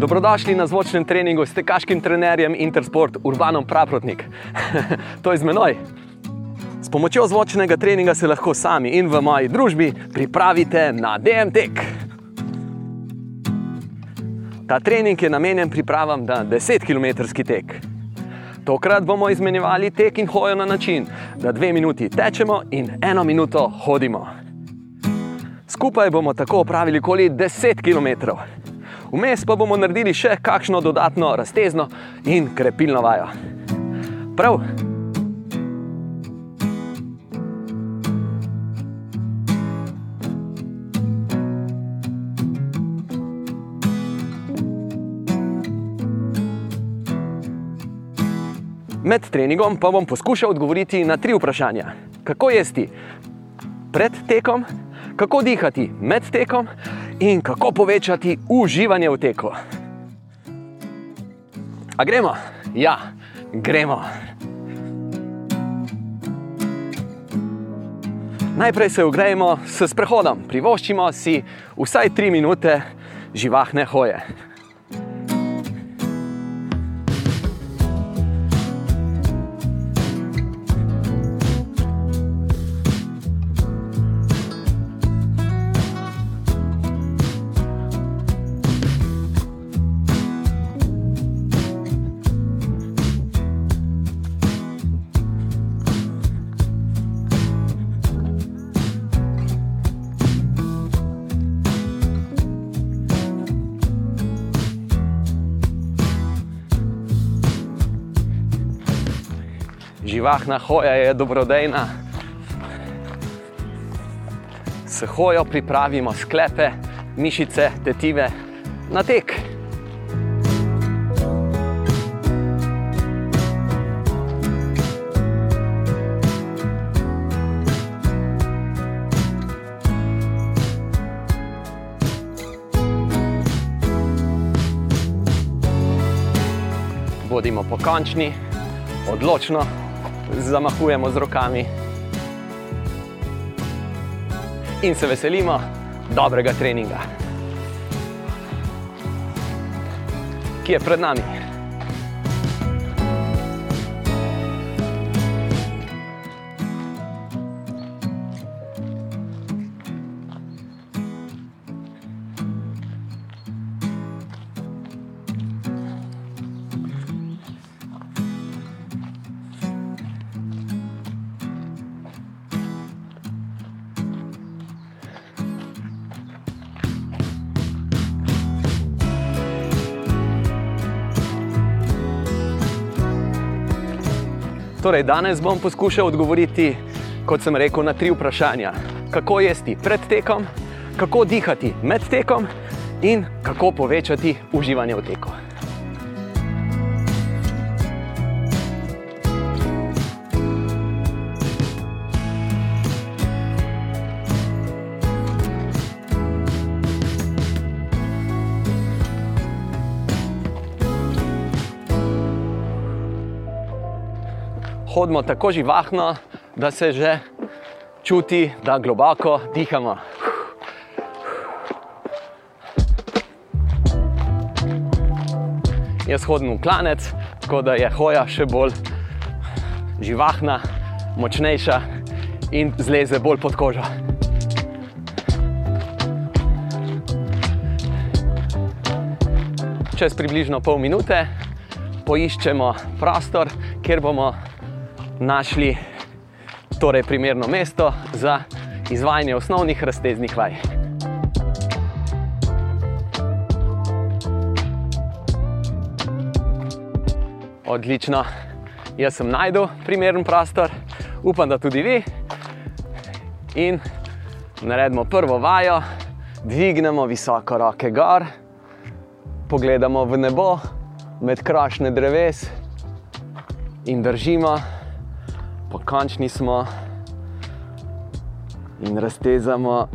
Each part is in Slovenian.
Dobrodošli na zvočnem treningu s tekaškim trenerjem Intersport Urbanom Praprotnik. to je z menoj. S pomočjo zvočnega treninga se lahko sami in v moji družbi pripravite na DMT. Ta trening je namenjen pripravam na 10 km tek. Tokrat bomo izmenjevali tek in hojo na način, da dve minuti tečemo in eno minuto hodimo. Skupaj bomo tako opravili okoli 10 km. Vmes pa bomo naredili še kakšno dodatno raztezno in krepilno vajo. Prav. Med treningom pa bom poskušal odgovoriti na tri vprašanja. Kako jesti pred tekom, kako dihati med tekom in kako povečati uživanje v teku. A gremo? Ja, gremo. Najprej se ogrejemo s prehodom, privoščimo si vsaj 3 minute živahne hoje. Živahna hoja je dobrodejna. S hojo pripravimo sklepe, mišice, tetive na tek. Bodimo pokončni, odločno zamahujemo z rokami in se veselimo dobrega treninga, ki je pred nami. Torej, danes bom poskušal odgovoriti, kot sem rekel, na tri vprašanja. Kako jesti pred tekom, kako dihati med tekom in kako povečati uživanje v teku. Hodimo tako živahno, da se že čuti, da globoko dihamo. Jaz hodim v klanec, tako da je hoja še bolj živahna, močnejša in zleze bolj pod kožo. Čez približno pol minute poiščemo prostor, kjer bomo našli torej primerno mesto za izvajanje osnovnih razteznih vaj. Odlično, jaz sem najdel primeren prostor, upam, da tudi vi. In naredimo prvo vajo, dvignemo visoko roke gor, pogledamo v nebo med krašne dreves in držimo pokončni smo in raztezamo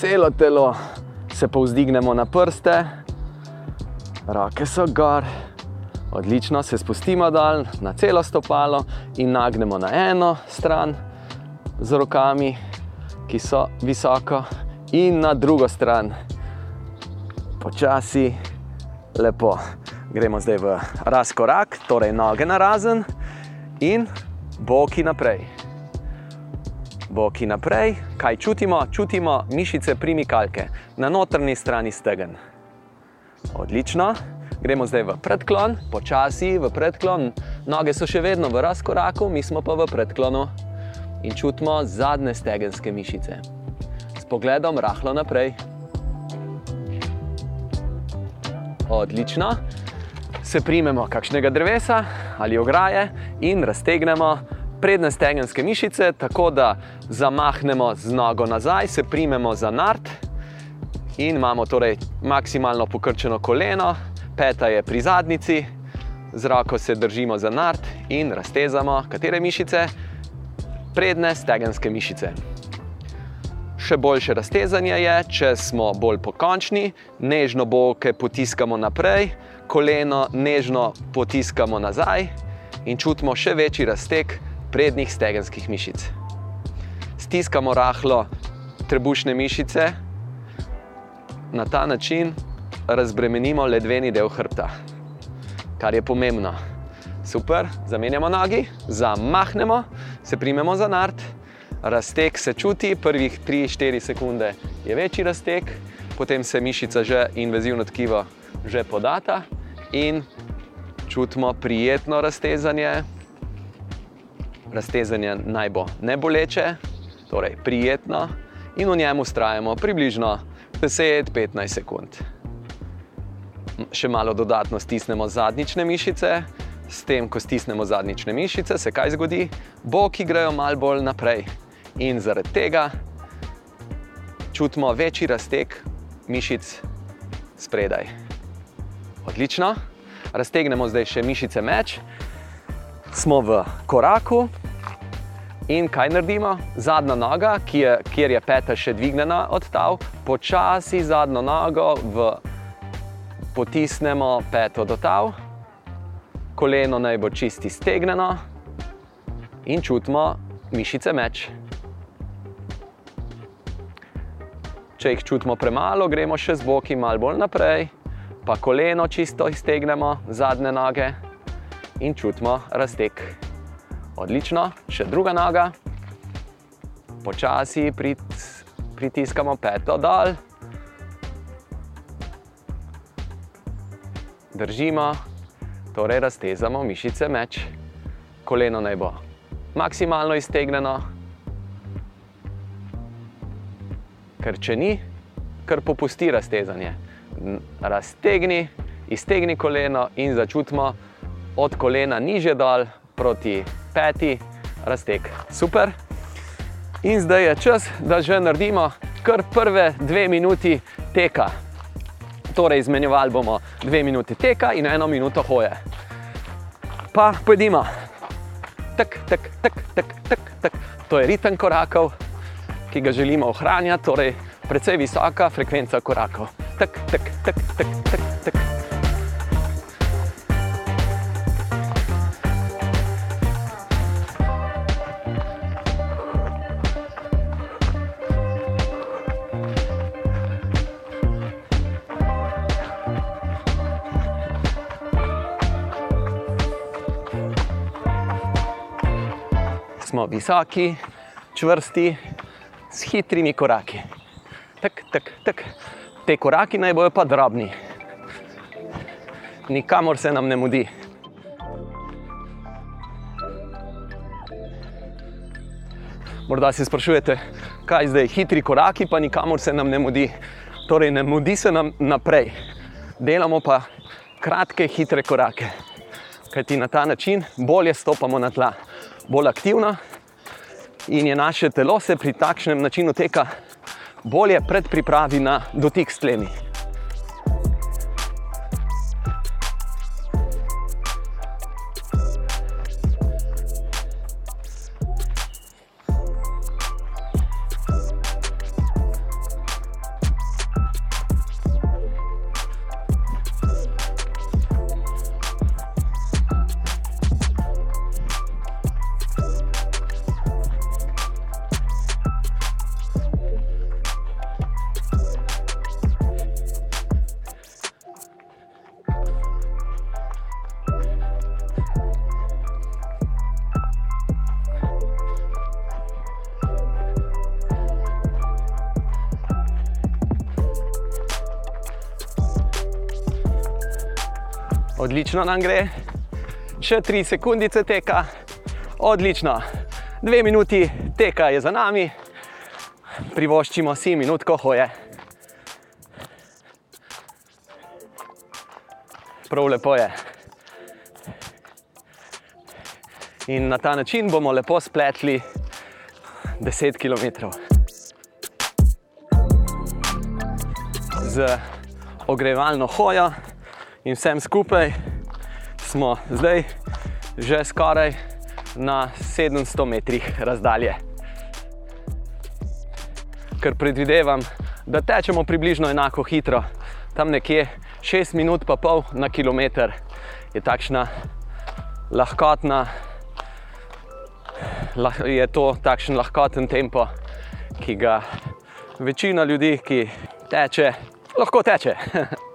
celo telo, se povzdignemo na prste, roke so gor, odlično se spustimo dol na celo stopalo in nagnemo na eno stran z rokami, ki so visoko, in na drugo stran. počasi, lepo. Gremo zdaj v razkorak, torej noge na razen in boki naprej. Boki naprej, kaj čutimo? Čutimo mišice primikalke na notrni strani stegen. Odlično. Gremo zdaj v predklon, počasi v predklon. Noge so še vedno v razkoraku, mi smo pa v predklonu in čutimo zadnje stegenske mišice. S pogledom rahlo naprej. Odlično. Se primemo kakšnega drevesa ali ograje in raztegnemo prednje stegenske mišice, tako da zamahnemo z nogo nazaj, se primemo za nart in imamo torej maksimalno pokrčeno koleno, peta je pri zadnici, z roko se držimo za nart in raztezamo katere mišice, prednje stegenske mišice. Še boljše raztezanje je, če smo bolj pokončni, nežno boke potiskamo naprej, koleno nežno potiskamo nazaj in čutimo še večji razteg prednjih stegenskih mišic. Stiskamo rahlo trebušne mišice, na ta način razbremenimo ledveni del hrbta, kar je pomembno. Super, zamenjamo nogi, zamahnemo, se primemo za nart, razteg se čuti, prvih 3-4 sekunde je večji razteg, potem se mišica že invazivno tkivo že podata in čutimo prijetno raztezanje. Raztezanje naj bo ne boleče, torej prijetno, in v njem ustrajamo približno 10-15 sekund. Še malo dodatno stisnemo zadnjične mišice, s tem, ko stisnemo zadnjične mišice, se kaj zgodi? Boki grejo malo bolj naprej in zaradi tega čutimo večji razteg mišic spredaj. Odlično. Raztegnemo zdaj še mišice meč, smo v koraku in kaj naredimo? Zadnja noga, ki je, kjer je peta še dvignjena od tal, počasi zadnjo nogo v, potisnemo peto do tal, koleno naj bo čisti stegnjeno in čutimo mišice meč. Če jih čutimo premalo, gremo še z boki malo bolj naprej, pa koleno čisto iztegnemo, zadnje noge in čutimo razteg. Odlično, še druga noga, počasi prit, pritiskamo peto dol, držimo, torej raztezamo mišice meč, koleno naj bo maksimalno iztegnjeno, ker če ni, kar popusti raztezanje. Raztegni, iztegni koleno in začutimo od kolena niže dol proti peti, razteg. Super. In zdaj je čas, da že naredimo kar prve dve minuti teka. Torej, izmenjevali bomo dve minuti teka in eno minuto hoje. Pa pojdimo. Tak, tak, tak, tak, tak, tak. To je ritem korakov, ki ga želimo ohranjati, torej precej visoka frekvenca korakov. Tak, tak, tak, tak, tak, tak. smo visoki, čvrsti, s hitrimi koraki. Tak, tak, tak. Te koraki naj bojo pa drobni, nikamor se nam ne mudi. Morda se sprašujete, kaj zdaj hitri koraki, pa nikamor se nam ne mudi. Torej, ne mudi se nam naprej, delamo pa kratke, hitre korake, kajti na ta način bolje stopamo na tla bolj aktivna in je naše telo se pri takšnem načinu teka bolje predpripravi na dotik s tlemi. Odlično nam gre, še 3 sekundice teka, odlično. Dve minuti teka je za nami, privoščimo si minutko hoje. Prav lepo je. In na ta način bomo lepo spletli 10 km. Z ogrevalno hojo in vsem skupaj smo zdaj že skoraj na 700 metrih razdalje. Ker predvidevam, da tečemo približno enako hitro, tam nekje 6 minut pa pol na kilometr je takšna lahkotna, je to takšen lahkoten tempo, ki ga večina ljudi, ki teče, lahko teče.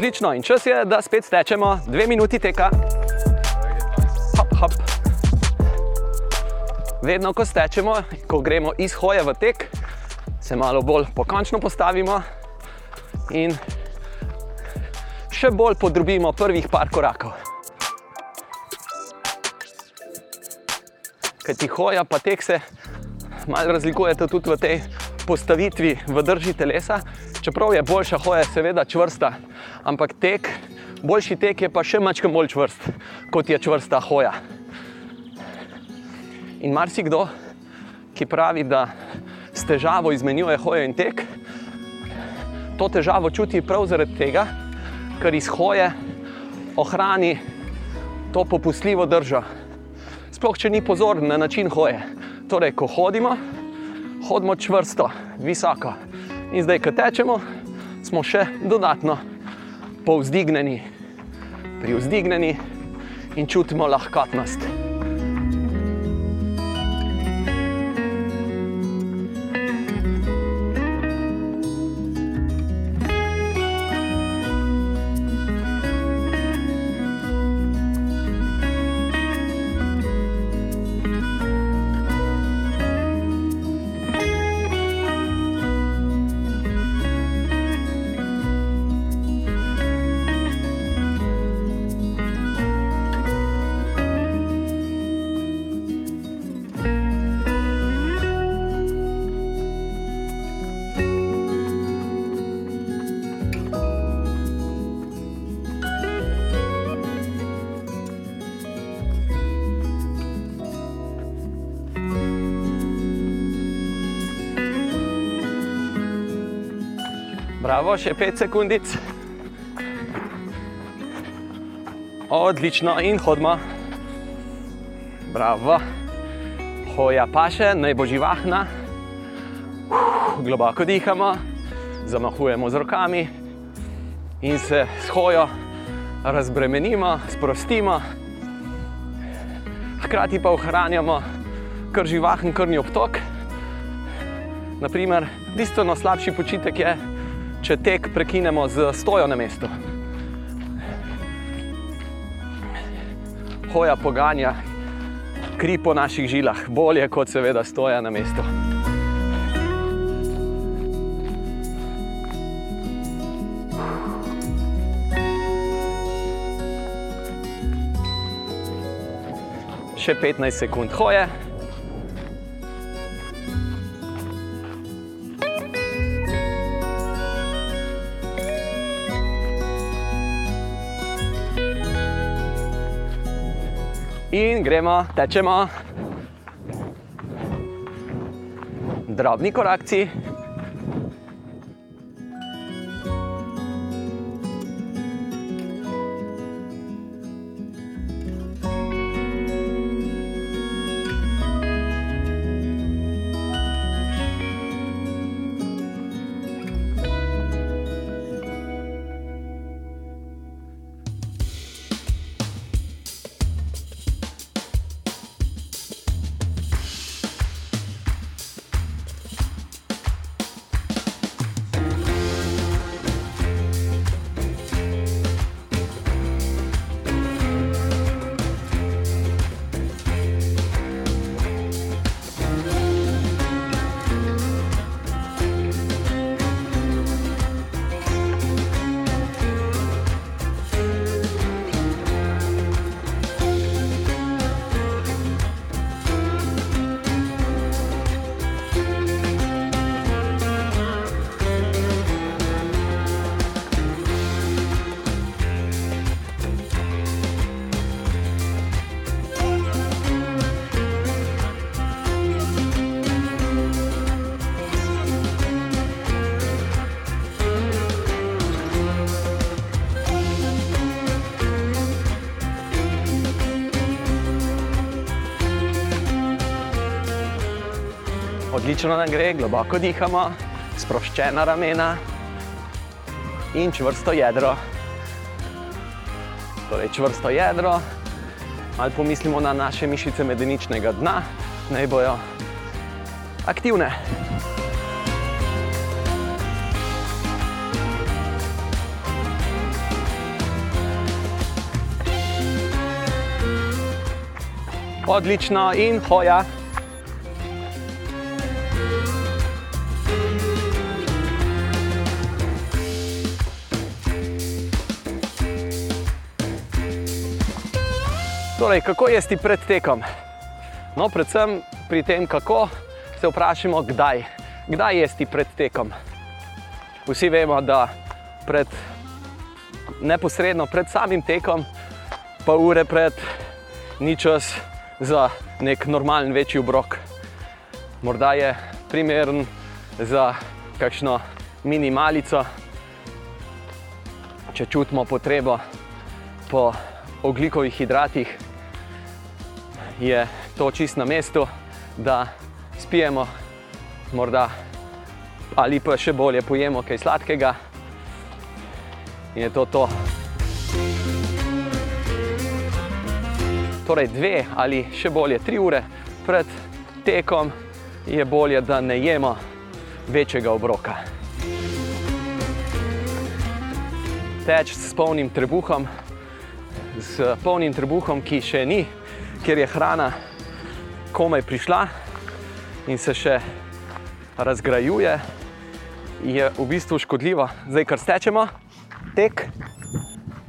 Odlično, in čas je, da spet stečemo, dve minuti teka. Hop, hop. Vedno, ko stečemo, ko gremo iz hoje v tek, se malo bolj pokončno postavimo in še bolj podrobimo prvih par korakov. Ker ti hoja, pa tek se malo razlikujete tudi v tej postavitvi, v drži telesa. Čeprav je boljša hoja, seveda čvrsta, ampak tek, boljši tek je pa še malo bolj čvrst, kot je čvrsta hoja. In marsikdo, ki pravi, da s težavo izmenjuje hojo in tek, to težavo čuti prav zaradi tega, ker iz hoje ohrani to popustljivo držo. Sploh če ni pozoren na način hoje. Torej, ko hodimo, hodimo čvrsto, visoko. In zdaj, ko tečemo, smo še dodatno povzdignjeni, privzdignjeni in čutimo lahkotnost. Bravo, še 5 sekundic. Odlično in hodimo. Bravo. Hoja pa še, naj bo živahna. Globoko dihamo, zamahujemo z rokami in se s hojo razbremenimo, sprostimo. Hkrati pa ohranjamo kar živahen krvni obtok. Naprimer, bistveno slabši počitek je, če tek prekinemo z stojo na mestu. Hoja poganja kri po naših žilah, bolje kot seveda stoja na mestu. Še 15 sekund hoje. In gremo, tečemo. Drobni korakci. Odlično nam gre, globoko dihamo, sproščena ramena in čvrsto jedro. Torej, čvrsto jedro, ali pomislimo na naše mišice medeničnega dna, naj bojo aktivne. Odlično in hoja. Torej, kako jesti pred tekom? No, predvsem pri tem, kako se vprašamo, kdaj. Kdaj jesti pred tekom? Vsi vemo, da pred, neposredno pred samim tekom, pa ure pred, ni čas za nek normalen večji obrok. Morda je primeren za kakšno minimalico, če čutimo potrebo po oglikovih hidratih, je to čist na mestu, da spijemo, morda ali pa še bolje pojemo kaj sladkega. In je to to. Torej, dve ali še bolje tri ure pred tekom je bolje, da ne jemo večjega obroka. Teč s polnim trebuhom, s polnim trebuhom, ki še ni, ker je hrana komaj prišla in se še razgrajuje, je v bistvu škodljivo. Zdaj, kar stečemo, tek,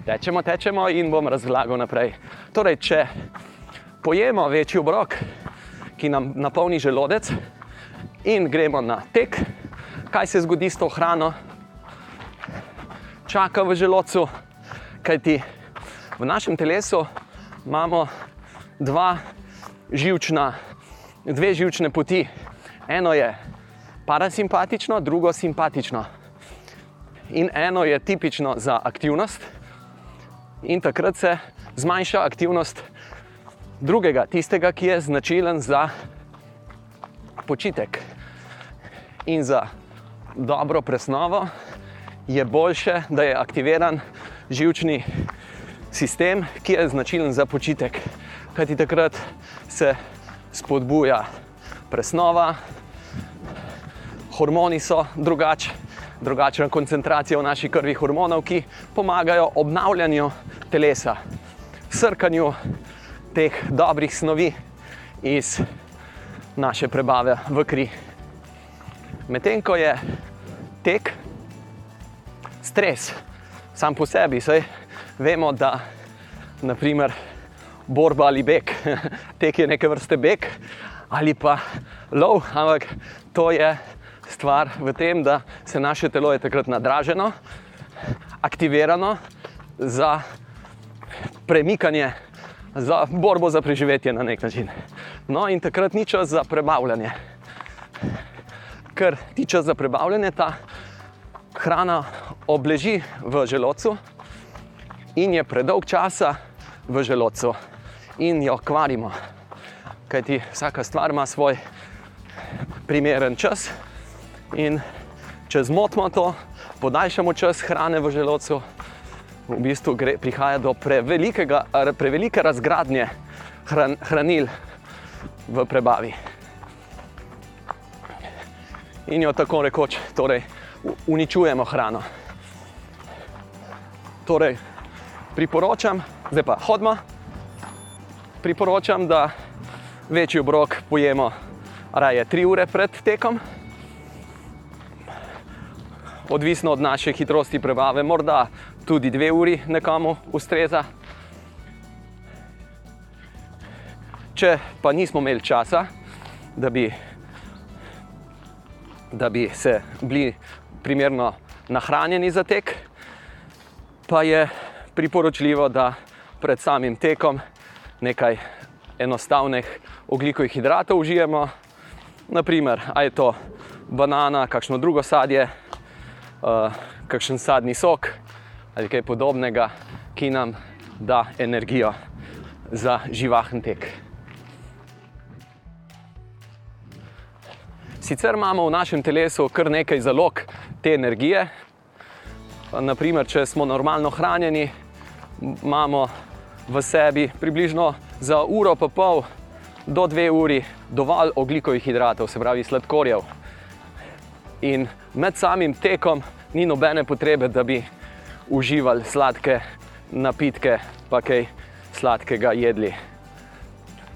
tečemo, tečemo in bom razlagal naprej. Torej, če pojemo večji obrok, ki nam napolni želodec, in gremo na tek, kaj se zgodi s to hrano, čaka v želodcu, kajti v našem telesu imamo dva živčna, dve živčne poti. Eno je parasimpatično, drugo simpatično. In eno je tipično za aktivnost, in takrat se zmanjša aktivnost drugega, tistega, ki je značilen za počitek. In za dobro presnovo je boljše, da je aktiviran živčni sistem, ki je značilen za počitek kajti takrat se spodbuja presnova, hormoni so drugačni, drugačna koncentracija v naši krvi hormonov, ki pomagajo obnavljanju telesa, srkanju teh dobrih snovi iz naše prebave v kri. Medtem ko je tek, stres, sam po sebi, saj vemo, da naprimer borba ali beg. Tek je neke vrste beg ali pa lov, ampak to je stvar v tem, da se naše telo je takrat nadraženo, aktivirano za premikanje, za borbo za preživetje na nek način. No, in takrat ni čas za prebavljanje. Ker ti čas za prebavljanje, ta hrana obleži v želodcu in je predolg časa v želodcu in jo kvarimo. Kajti vsaka stvar ima svoj primeren čas, in če zmotimo to, podaljšamo čas hrane v želodcu, v bistvu gre, prihaja do prevelike razgradnje hran, hranil v prebavi. In jo tako rekoč torej, uničujemo hrano. Torej, priporočam, zdaj pa hodimo priporočam, da večji obrok pojemo raje 3 ure pred tekom. Odvisno od naše hitrosti prebave, morda tudi 2 uri nekomu ustreza. Če pa nismo imeli časa, da bi, da bi se bili primerno nahranjeni za tek, pa je priporočljivo, da pred samim tekom nekaj enostavnih oglikovih hidratov užijemo, naprimer, a je to banana, kakšno drugo sadje, uh, kakšen sadni sok ali kaj podobnega, ki nam da energijo za živahen tek. Sicer imamo v našem telesu kar nekaj zalog te energije. Naprimer, če smo normalno hranjeni, imamo v sebi približno za uro pa pol do dve uri dovolj oglikovih hidratov, se pravi sladkorjev. In med samim tekom ni nobene potrebe, da bi uživali sladke napitke, pa kaj sladkega jedli.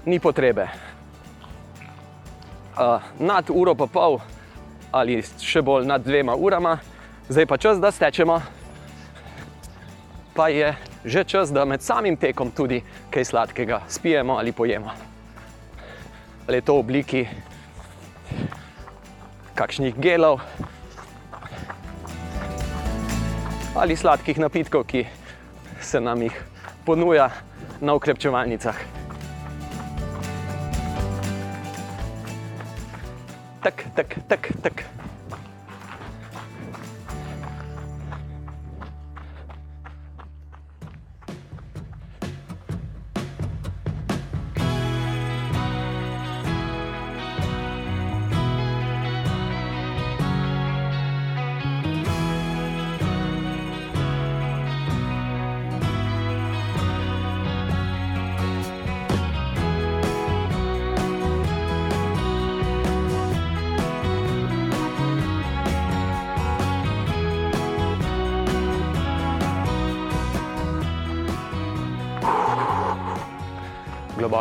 Ni potrebe. Uh, nad uro pa pol ali še bolj nad dvema urama, zdaj pa čas, da stečemo. Pa je že čas, da med samim tekom tudi kaj sladkega spijemo ali pojemo. Ali je to v obliki kakšnih gelov ali sladkih napitkov, ki se nam jih ponuja na ukrepčevalnicah. Tak, tak, tak, tak.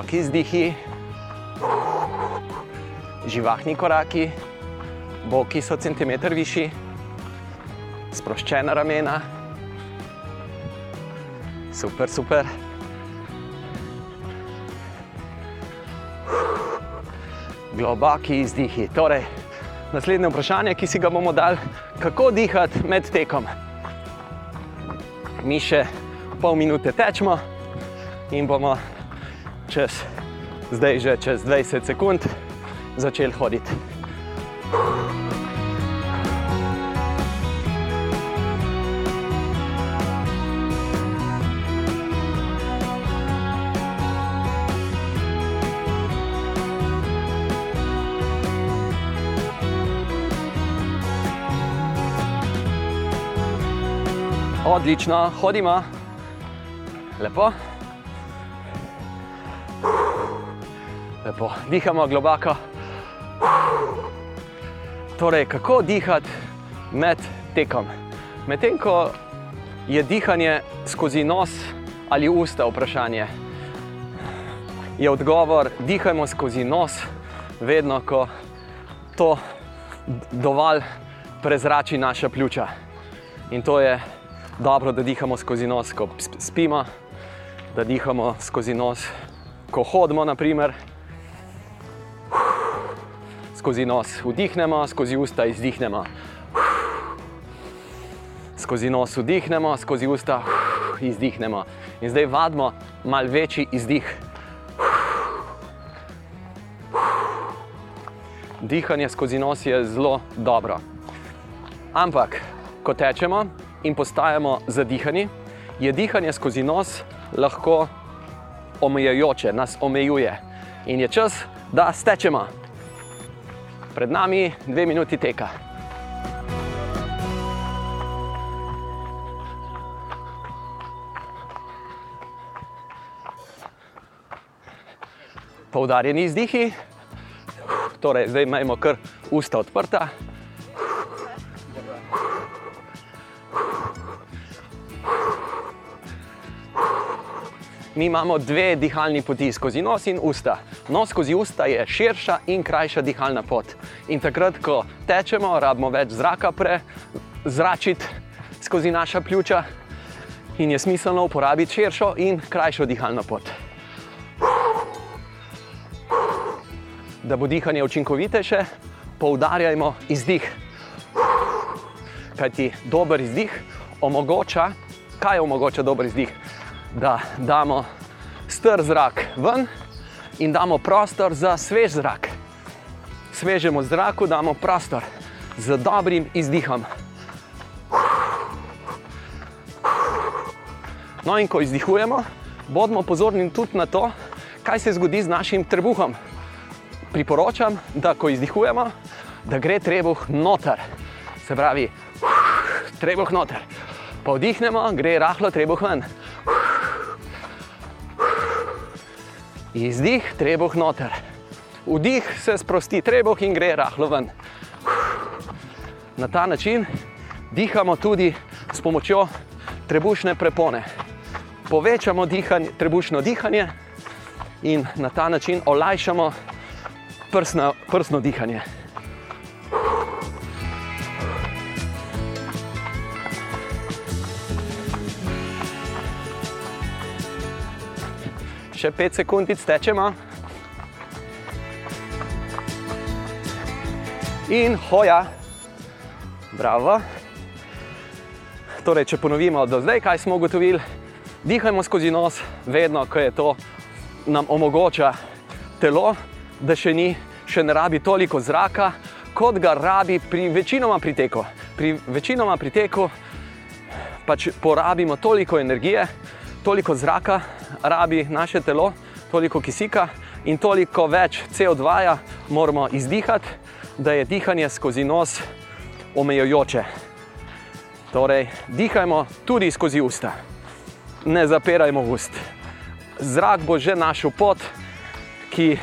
Globoki izdihi, živahni koraki, boki so centimeter višji, sproščena ramena. Super, super. Globoki izdihi. Torej, naslednje vprašanje, ki si ga bomo dali, kako dihati med tekom. Mi še pol minute tečemo in bomo čez, zdaj že čez 20 sekund začeli hoditi. Odlično, hodimo. Lepo. Lepo, dihamo globoko. Torej, kako dihati med tekom? Medtem ko je dihanje skozi nos ali usta vprašanje, je odgovor: dihajmo skozi nos, vedno ko to dovolj prezrači naša pljuča. In to je dobro, da dihamo skozi nos, ko spimo, da dihamo skozi nos, ko hodimo, naprimer. Skozi nos vdihnemo, skozi usta izdihnemo. Skozi nos vdihnemo, skozi usta izdihnemo. In zdaj vadimo mal večji izdih. Dihanje skozi nos je zelo dobro. Ampak, ko tečemo in postajamo zadihani, je dihanje skozi nos lahko omejujoče, nas omejuje. In je čas, da stečemo. Pred nami dve minuti teka. Poudarjeni izdihi, torej zdaj imamo kar usta odprta. Mi imamo dve dihalni poti skozi nos in usta. Nos skozi usta je širša in krajša dihalna pot. In takrat, ko tečemo, rabimo več zraka prezračiti skozi naša pljuča in je smiselno uporabiti širšo in krajšo dihalno pot. Da bo dihanje učinkovitejše, poudarjajmo izdih. Kajti dober izdih omogoča, kaj omogoča dober izdih? Da damo str zrak ven in damo prostor za svež zrak. Svežemu zraku damo prostor z dobrim izdihom. No, in ko izdihujemo, bodimo pozorni tudi na to, kaj se zgodi z našim trebuhom. Priporočam, da ko izdihujemo, da gre trebuh noter. Se pravi, trebuh noter. Pa vdihnemo, gre rahlo trebuh ven. Izdih, trebuh noter. Vdih se sprosti trebuh in gre rahlo ven. Na ta način dihamo tudi s pomočjo trebušne prepone. Povečamo dihanje, trebušno dihanje in na ta način olajšamo prsno, prsno dihanje. Še 5 sekund tečemo. In hoja. Bravo. Torej, če ponovimo do zdaj, kaj smo ugotovili, dihajmo skozi nos, vedno, ko je to nam omogoča telo, da še ni, še ne rabi toliko zraka, kot ga rabi pri večinoma priteku. Pri večinoma priteku pač porabimo toliko energije, toliko zraka, rabi naše telo, toliko kisika in toliko več CO2 -ja moramo izdihati, da je dihanje skozi nos omejujoče. Torej, dihajmo tudi skozi usta, ne zapirajmo ust. Zrak bo že našel pot, ki,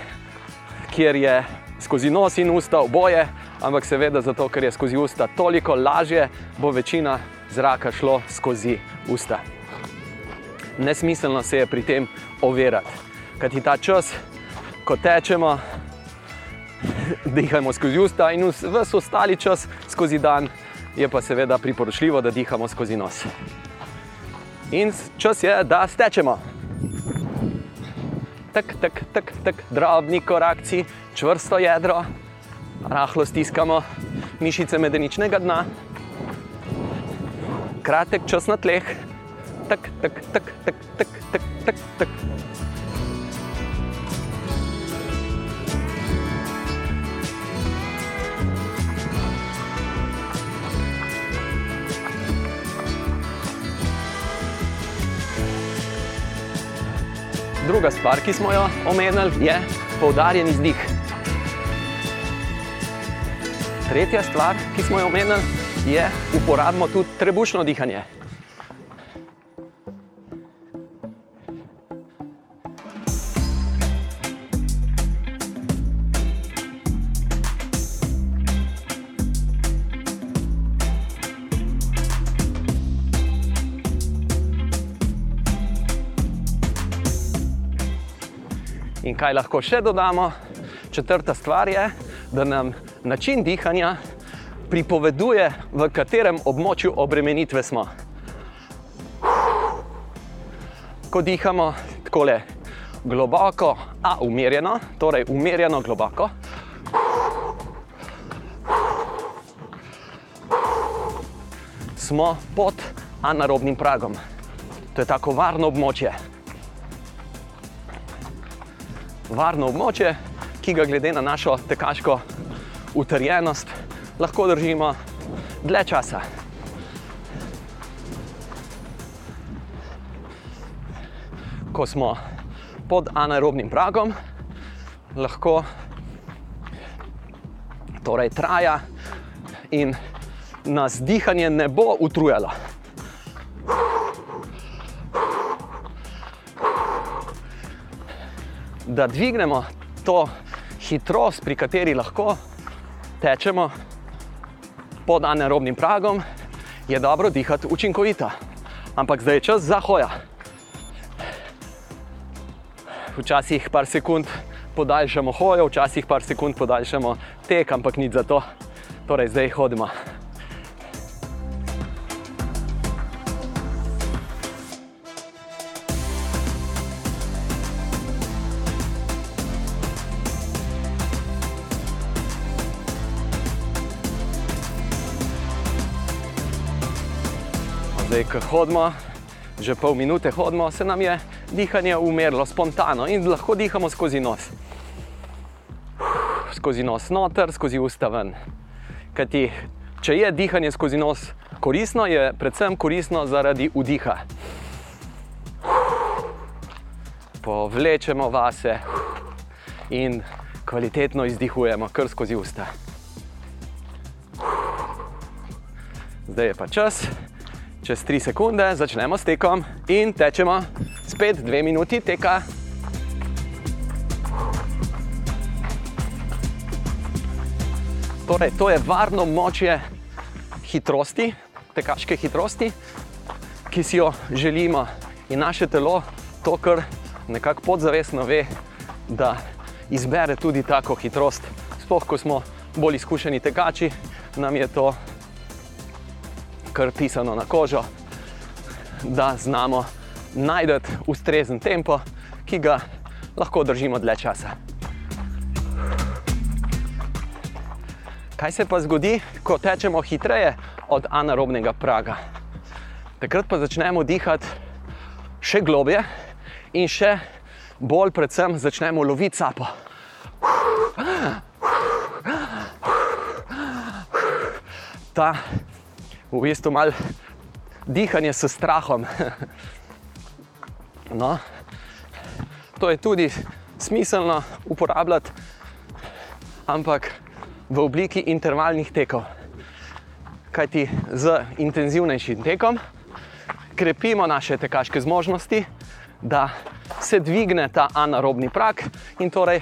kjer je skozi nos in usta oboje, ampak seveda zato, ker je skozi usta toliko lažje, bo večina zraka šlo skozi usta. Nesmiselno se je pri tem overati, kajti ta čas, ko tečemo, dihajmo skozi usta in vse ostali čas skozi dan, je pa seveda priporočljivo, da dihamo skozi nos. In čas je, da stečemo. Tak, tak, tak, tak, drobni korakci, čvrsto jedro, rahlo stiskamo mišice medeničnega dna, kratek čas na tleh, tak, tak, tak, tak, tak, tak, tak, tak. Druga stvar, ki smo jo omenili, je poudarjen izdih. Tretja stvar, ki smo jo omenili, je uporabimo tudi trebušno dihanje. In kaj lahko še dodamo? Četrta stvar je, da nam način dihanja pripoveduje, v katerem območju obremenitve smo. Ko dihamo tako le globoko, a umirjeno, torej umirjeno globoko. Smo pod anaerobnim pragom. To je tako varno območje varno območje, ki ga glede na našo tekaško utrjenost lahko držimo dlje časa. Ko smo pod anaerobnim pragom, lahko torej traja in nas dihanje ne bo utrujalo. Da dvignemo to hitrost, pri kateri lahko tečemo pod anaerobnim pragom, je dobro dihati učinkovito. Ampak zdaj je čas za hoja. Včasih par sekund podaljšamo hojo, včasih par sekund podaljšamo tek, ampak nič za to. Torej, zdaj hodimo. Zdaj, ko hodimo, že pol minute hodimo, se nam je dihanje umirilo spontano in lahko dihamo skozi nos. Skozi nos noter, skozi usta ven. Kajti, če je dihanje skozi nos koristno, je predvsem koristno zaradi vdiha. Povlečemo vase in kvalitetno izdihujemo kar skozi usta. Zdaj je pa čas, čez 3 sekunde začnemo s tekom in tečemo spet 2 minuti teka. Torej, to je varno močje hitrosti, tekaške hitrosti, ki si jo želimo. In naše telo to, kar nekako podzavestno ve, da izbere tudi tako hitrost. Sploh, ko smo bolj izkušeni tekači, nam je to kar pisano na kožo, da znamo najti ustrezen tempo, ki ga lahko držimo dlje časa. Kaj se pa zgodi, ko tečemo hitreje od anaerobnega praga? Takrat pa začnemo dihati še globje in še bolj, predvsem, začnemo loviti sapo. Ta v bistvu mal dihanje s strahom. No, to je tudi smiselno uporabljati, ampak v obliki intervalnih tekov. Kajti z intenzivnejšim tekom krepimo naše tekaške zmožnosti, da se dvigne ta anaerobni prak in torej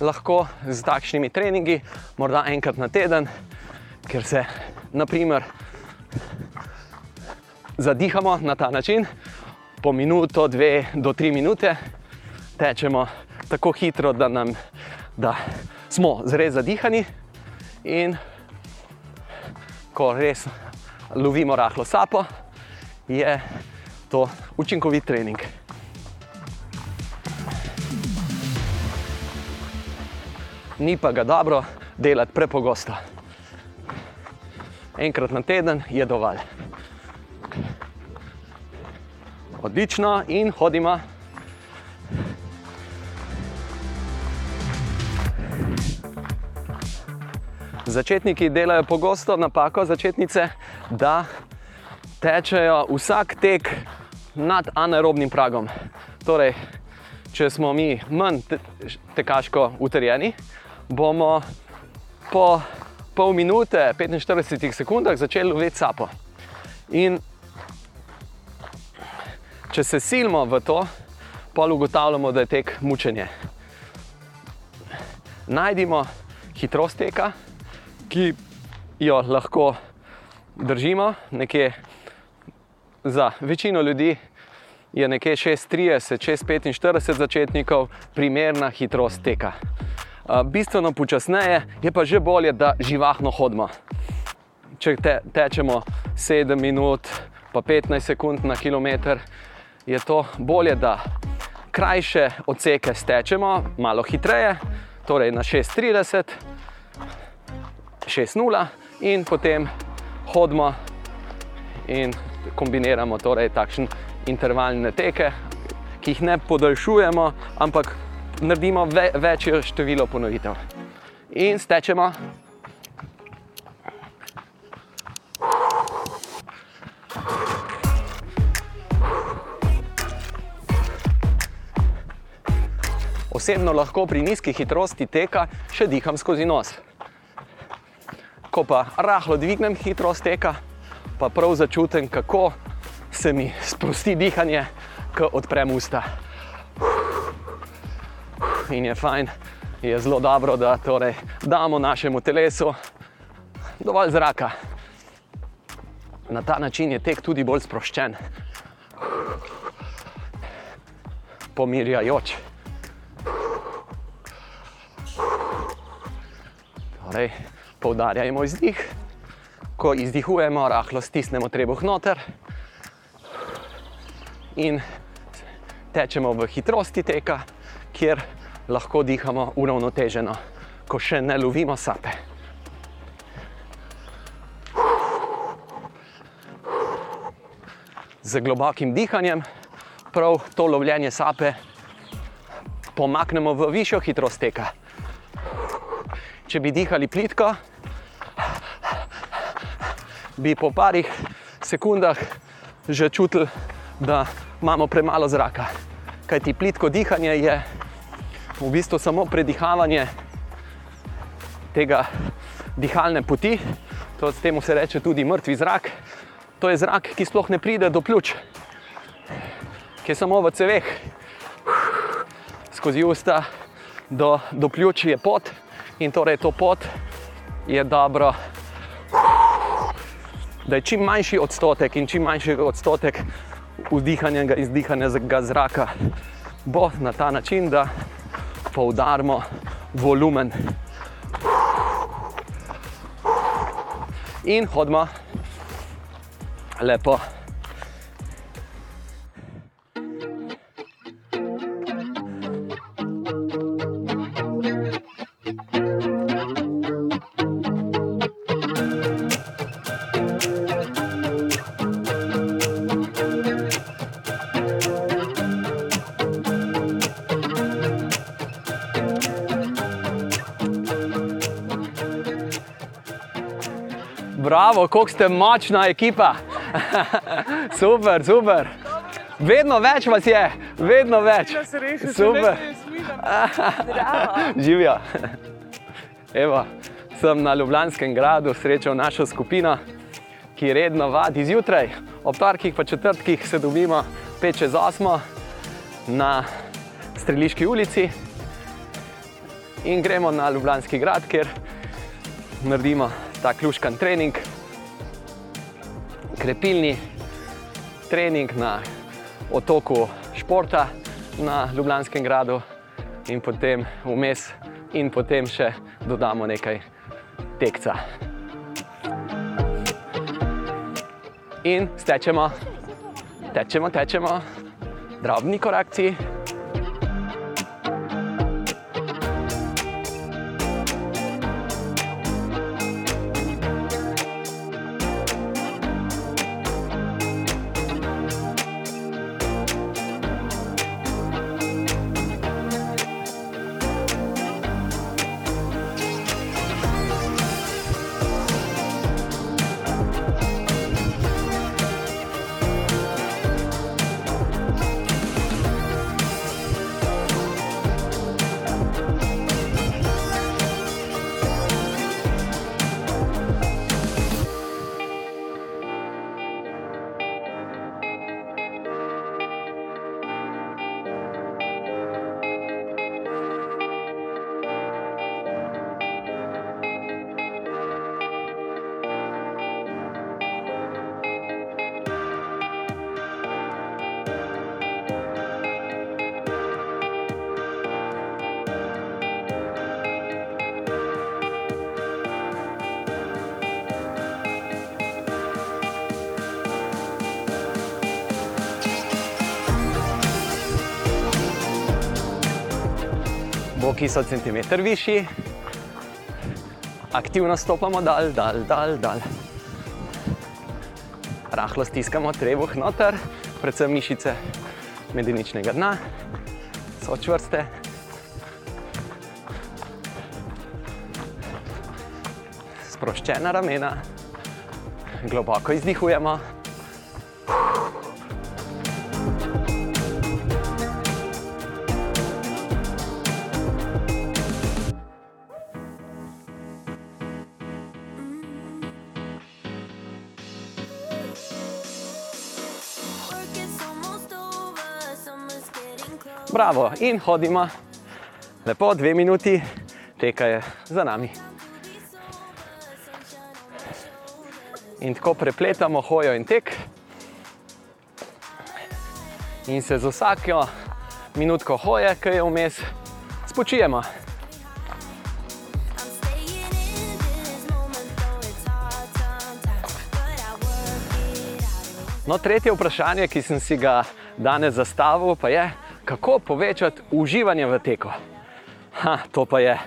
lahko z takšnimi treningi, morda enkrat na teden, ker se naprimer zadihamo na ta način, po minuto, dve do tri minute, tečemo tako hitro, da, nam, da smo zres zadihani in ko res lovimo rahlo sapo, je to učinkovit trening. Ni pa ga dobro delati prepogosto. Enkrat na teden je dovolj. Odlično in hodimo. Začetniki delajo pogosto napako, začetnice, da tečejo vsak tek nad anaerobnim pragom. Torej, če smo mi manj te tekaško utrjeni, bomo po pol minute, 45 sekundah začeli loviti sapo. In če se silimo v to, pa ugotavljamo, da je tek mučenje. Najdimo hitrost teka, ki jo lahko držimo nekje za večino ljudi je nekje 630, 645 začetnikov primerna hitrost teka. Bistveno počasneje je pa že bolje, da živahno hodimo. Če te, tečemo 7 minut, pa 15 sekund na kilometr, je to bolje, da krajše odseke stečemo, malo hitreje, torej na 6:30, 6:0 in potem hodimo in kombiniramo torej takšne intervalne teke, ki jih ne podaljšujemo, ampak naredimo ve večje število ponovitev. In stečemo. Osebno lahko pri nizki hitrosti teka še diham skozi nos. Ko pa rahlo dvignem hitrost teka, pa prav začutim, kako se mi sprosti dihanje, ko odprem usta. In je fajn, je zelo dobro, da torej damo našemu telesu dovolj zraka. Na ta način je tek tudi bolj sproščen, pomirjajoč. Torej, poudarjamo izdih ko izdihujemo, rahlo stisnemo trebuh noter in tečemo v hitrosti teka, kjer lahko dihamo uravnoteženo, ko še ne lovimo sape. Z globokim dihanjem, prav to lovljenje sape, pomaknemo v višjo hitrost teka. Če bi dihali plitko, bi po parih sekundah že čutili, da imamo premalo zraka. Kaj ti plitko dihanje je v bistvu samo predihavanje tega dihalne poti, to s tem se reče tudi mrtvi zrak, To je zrak, ki sploh ne pride do pljuč, ki je samo v ceveh. Skozi usta do, do pljuč je pot in torej to pot je dobro, da je čim manjši odstotek in čim manjši odstotek vdihanja in izdihanega zraka bo na ta način, da poudarimo volumen. In hodimo lepo. Bravo, kako ste močna ekipa. super, super. Vedno več vas je, vedno več. Super. Živijo. Evo, sem na Ljubljanskem gradu srečal našo skupino, ki redno vadi zjutraj, ob torkih pa četrtkih se dobimo 5 čez 8 na Streliški ulici in gremo na Ljubljanski grad, kjer naredimo ta ključkan trening, krepilni trening na otoku športa na Ljubljanskem gradu, in potem vmes, in potem še dodamo nekaj tekca. In stečemo, tečemo, tečemo, drobni korakci. Boki so centimeter višji, aktivno stopamo dal, dal, dal, dal. Rahlo stiskamo trebuh noter, predvsem mišice medeničnega dna, so čvrste. Sproščena ramena, globoko izdihujemo. Bravo, in hodimo, lepo, dve minuti, teka je za nami. In tako prepletamo hojo in tek, in se z vsako minutko hoje, ki je vmes, spočijemo. No, tretje vprašanje, ki sem si ga danes zastavil, pa je, kako povečati uživanje v teku. Ha, to pa je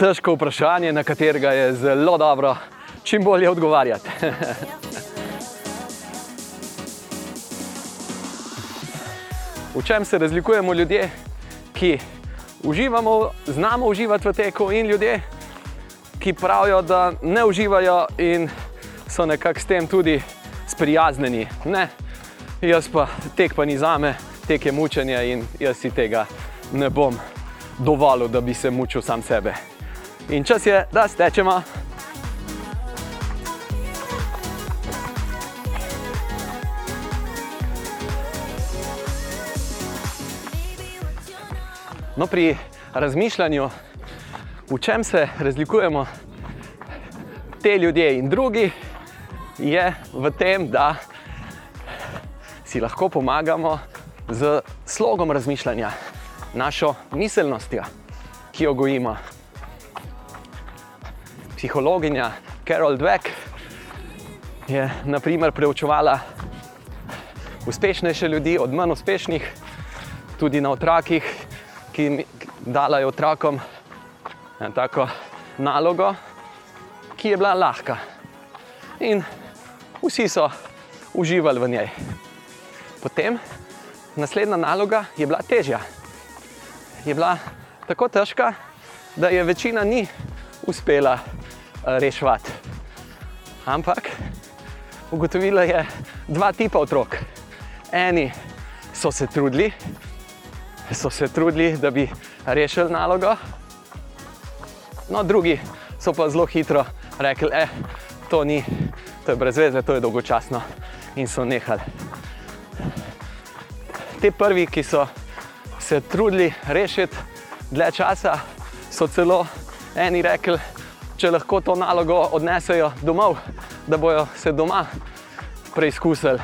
težko vprašanje, na katerega je zelo dobro čim bolje odgovarjati. v čem se razlikujemo ljudje, ki uživamo, znamo uživati v teku, in ljudje, ki pravijo, da ne uživajo in so nekako s tem tudi sprijaznjeni. Ne, jaz pa tek pa ni za teke mučenja in jaz si tega ne bom dovolil, da bi se mučil sam sebe. In čas je, da stečemo. No, pri razmišljanju, v čem se razlikujemo te ljudje in drugi, je v tem, da si lahko pomagamo z slogom razmišljanja, našo miselnostjo, ki jo gojimo. Psihologinja Carol Dweck je naprimer preučevala uspešnejše ljudi od manj uspešnih, tudi na otrokih, ki dajo otrokom tako nalogo, ki je bila lahka. In vsi so uživali v njej. Potem naslednja naloga je bila težja. Je bila tako težka, da je večina ni uspela reševati. Ampak ugotovila je dva tipa otrok. Eni so se trudili, so se trudili, da bi rešili nalogo, no, drugi so pa zelo hitro rekli, da eh, to ni, to je brez veze, to je dolgočasno in so nehali. Te prvi, ki so se trudili rešiti dlje časa, so celo eni rekli, če lahko to nalogo odnesejo domov, da bojo se doma preizkusili,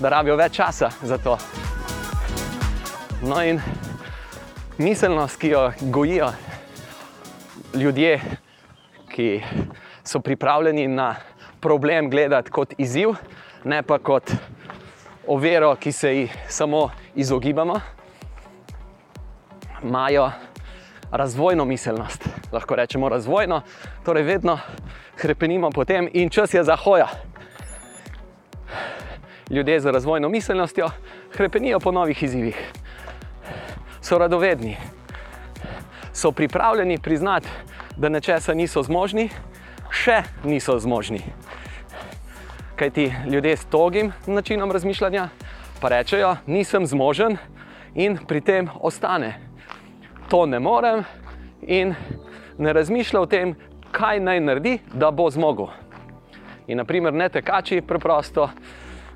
da rabijo več časa za to. No, in miselnost, ki jo gojijo ljudje, ki so pripravljeni na problem gledati kot izziv, ne pa kot oviro, ki se ji samo izogibamo, imajo razvojno miselnost. Lahko rečemo razvojno, torej vedno krepenimo po tem, in čas je za hoja. Ljudje z razvojno miselnostjo krepenijo po novih izzivih, so radovedni, so pripravljeni priznati, da nečesa niso zmožni, še niso zmožni. Kaj ti ljudje s togim načinom razmišljanja pa rečejo, nisem zmožen in pri tem ostane. To ne morem in ne razmišlja o tem, kaj naj naredi, da bo zmogel. In naprimer, ne tekači, preprosto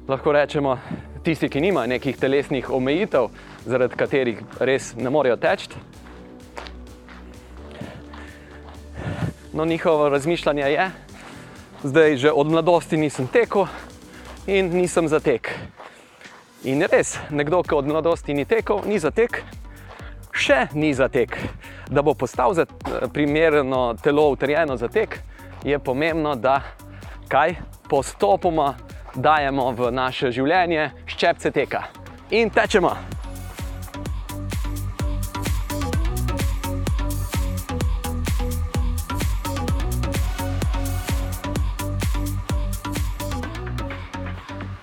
lahko rečemo, tisti, ki nimajo nekih telesnih omejitev, zaradi katerih res ne morejo teči. No, njihovo razmišljanje je, zdaj že od mladosti nisem tekel in nisem za tek. In res, nekdo, ki od mladosti ni tekel, ni za tek, še ni za tek. Da bo postal za primerno telo utrjeno za tek, je pomembno, da kaj postopoma dajemo v naše življenje, ščepce teka in tečemo.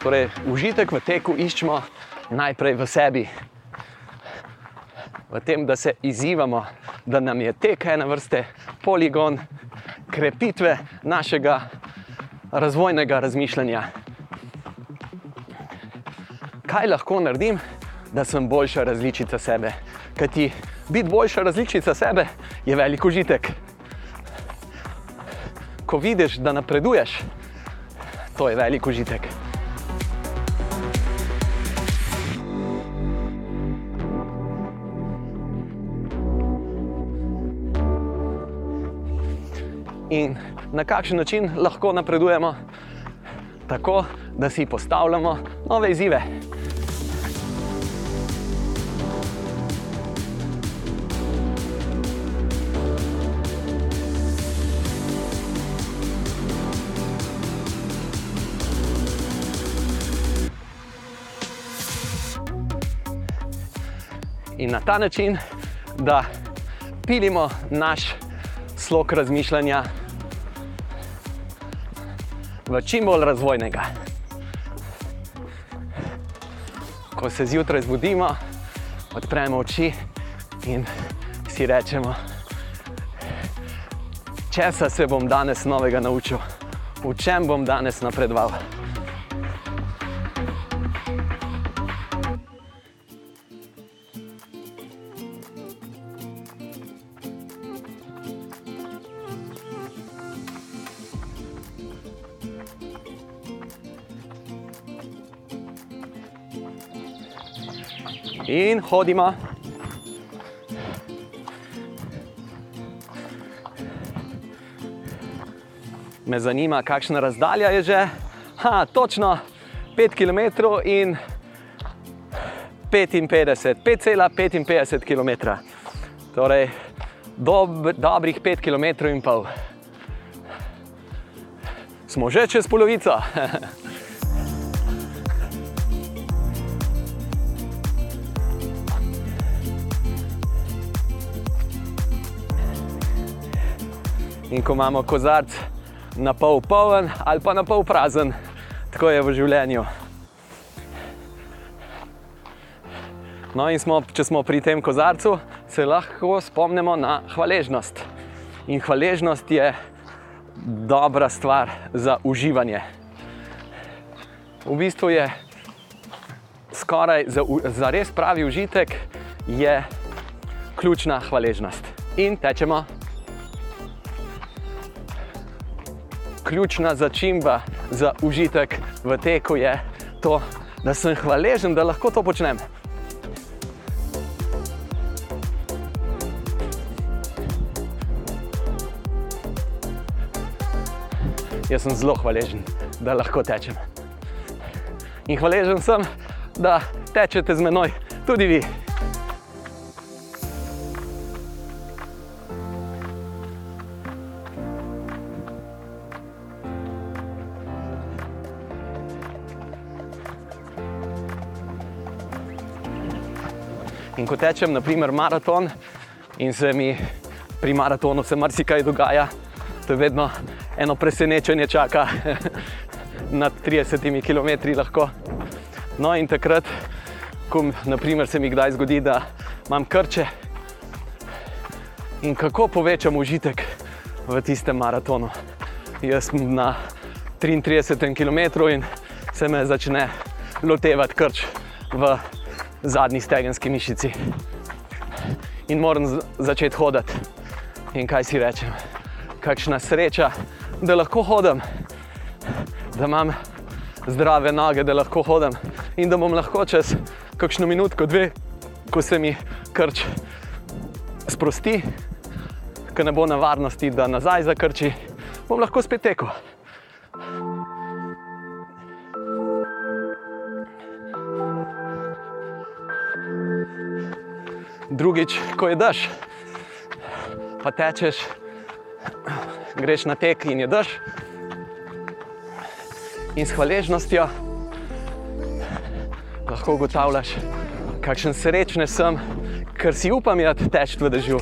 Torej, užitek v teku iščemo najprej v sebi, v tem, da se izzivamo, da nam je tek ena vrste poligon krepitve našega razvojnega razmišljanja. Kaj lahko naredim, da sem boljša različica sebe? Kaj ti biti boljša različica sebe je velik užitek. Ko vidiš, da napreduješ, to je velik užitek. In na kakšen način lahko napredujemo, tako da si postavljamo nove izzive. In na ta način, da pilimo naš slog razmišljanja v čim bolj razvojnega. Ko se zjutraj zbudimo, odpremo oči in si rečemo, česa se bom danes novega naučil, v čem bom danes napredoval. in hodimo. Me zanima, kakšna razdalja je že. Ha, točno 5 km in 55, 5,55 km. Torej, dob, dobrih 5 km in pol. Smo že čez polovico. In ko imamo kozarc na pol poln ali pa na pol prazen, tako je v življenju. No, in smo, če smo pri tem kozarcu, se lahko spomnimo na hvaležnost. In hvaležnost je dobra stvar za uživanje. V bistvu je skoraj za, za res pravi užitek, je ključna hvaležnost. In tečemo. Ključna začimba za užitek v teku je to, da sem hvaležen, da lahko to počnem. Jaz sem zelo hvaležen, da lahko tečem. In hvaležen sem, da tečete z menoj, tudi vi. In ko tečem, naprimer, maraton, in se mi pri maratonu se marsikaj dogaja, to je vedno eno presenečenje čaka nad 30 km. Lahko. No, in takrat, ko naprimer, se mi kdaj zgodi, da imam krče in kako povečam užitek v tistem maratonu. Jaz sem na 33 km in se me začne lotevati krč v zadnji stegenski mišici. In moram začeti hoditi. In kaj si rečem? Kakšna sreča, da lahko hodim, da imam zdrave noge, da lahko hodim in da bom lahko čez kakšno minutko, dve, ko se mi krč sprosti, ko ne bo na varnosti, da nazaj zakrči, bom lahko spet tekel. Drugič, ko je dež, pa tečeš, greš na tek in je dež. In s hvaležnostjo lahko ugotavljaš, kakšen srečen sem, ker si upam jati teč v dežju,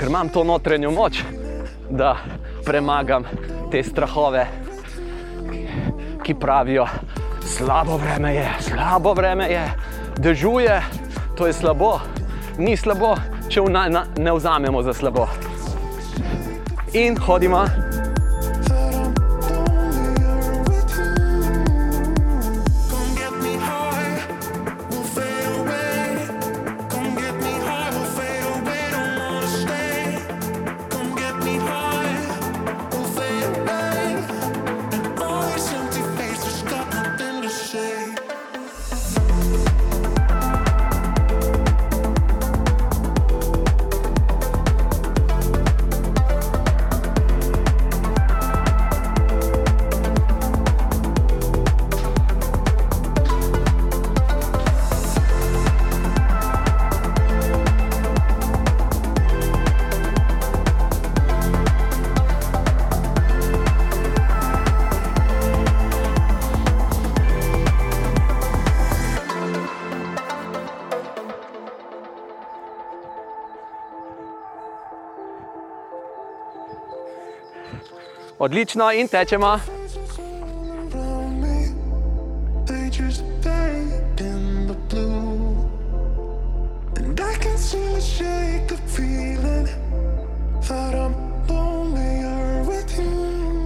ker imam to notranjo moč, da premagam te strahove, ki pravijo, slabo vreme je, slabo vreme je, dežuje, to je slabo, ni slabo, če v na, ne vzamemo za slabo in hodimo. Odlično in tečemo.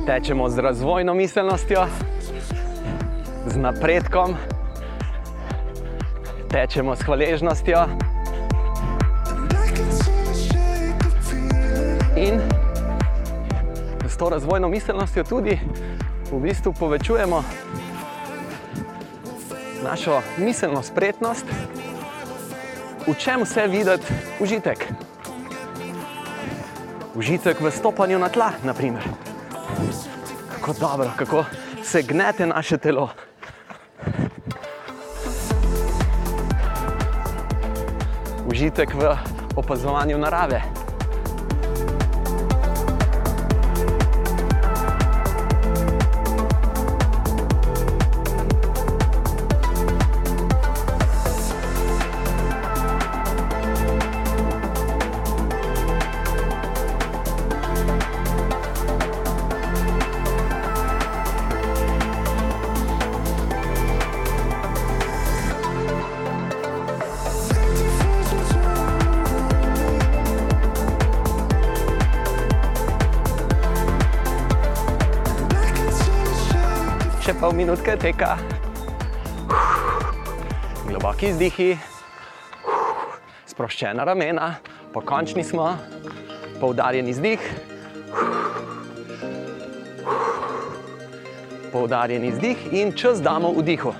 Tečemo z razvojno miselnostjo, z napredkom, tečemo s hvaležnostjo. To razvojno miselnostjo tudi v bistvu povečujemo našo miselno spretnost, v čem vse videti užitek. Užitek v stopanju na tla, naprimer. kako dobro, kako se gnete naše telo. Užitek v opazovanju narave. Pol minutke teka. Globoki izdihi, sproščena ramena, pokončni smo, poudarjen izdih. Poudarjen izdih in čas damo v dihu.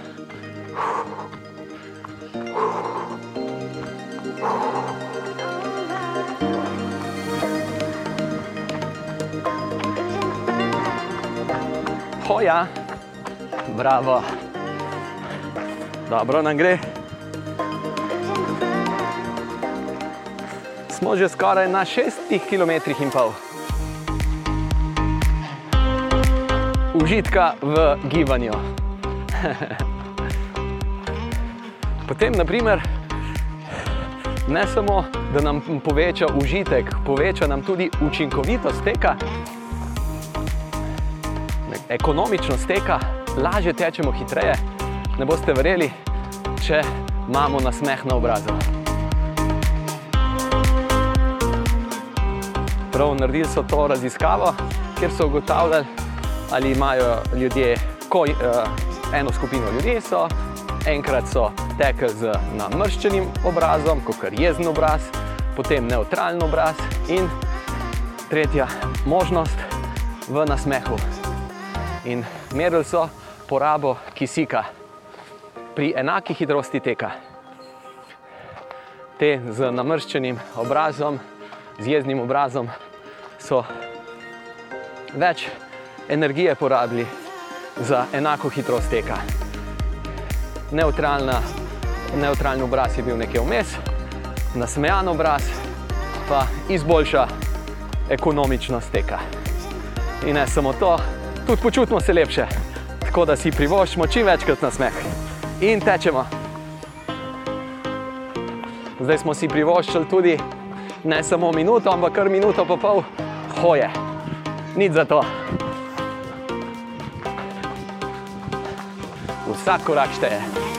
Hoja, bravo. Dobro nam gre. Smo že skoraj na šestih km in pol. Užitka v gibanju. Potem, naprimer, ne samo, da nam poveča užitek, poveča nam tudi učinkovitost teka, ekonomičnost teka, lažje tečemo hitreje. Ne boste verjeli, če imamo nasmeh na obrazu. Prav naredili so to raziskavo, kjer so ugotavljali, ali imajo ljudje, ko, uh, eno skupino ljudi so, enkrat so tekli z namrščenim obrazom, kot je jezen obraz, potem neutralen obraz in tretja možnost v nasmehu. In merili so porabo kisika pri enaki hitrosti teka. Te z namrščenim obrazom, z jeznim obrazom, so več energije porabili za enako hitrost teka. Neutralna, neutralni obraz je bil nekaj vmes, nasmejan obraz pa izboljša ekonomičnost teka. In ne samo to, tudi počutimo se lepše, tako da si privoščimo čim večkrat nasmeh in tečemo. Zdaj smo si privoščili tudi ne samo minuto, ampak kar minuto pa pol hoje. Nič za to. Vsak korak šteje.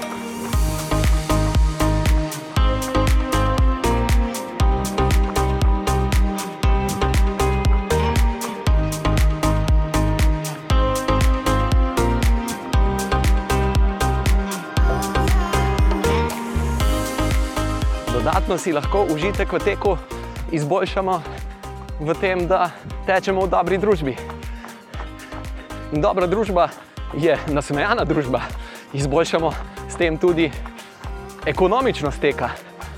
Dodatno si lahko užitek v teku izboljšamo v tem, da tečemo v dobri družbi. In dobra družba je nasmejana družba. Izboljšamo s tem tudi ekonomičnost teka,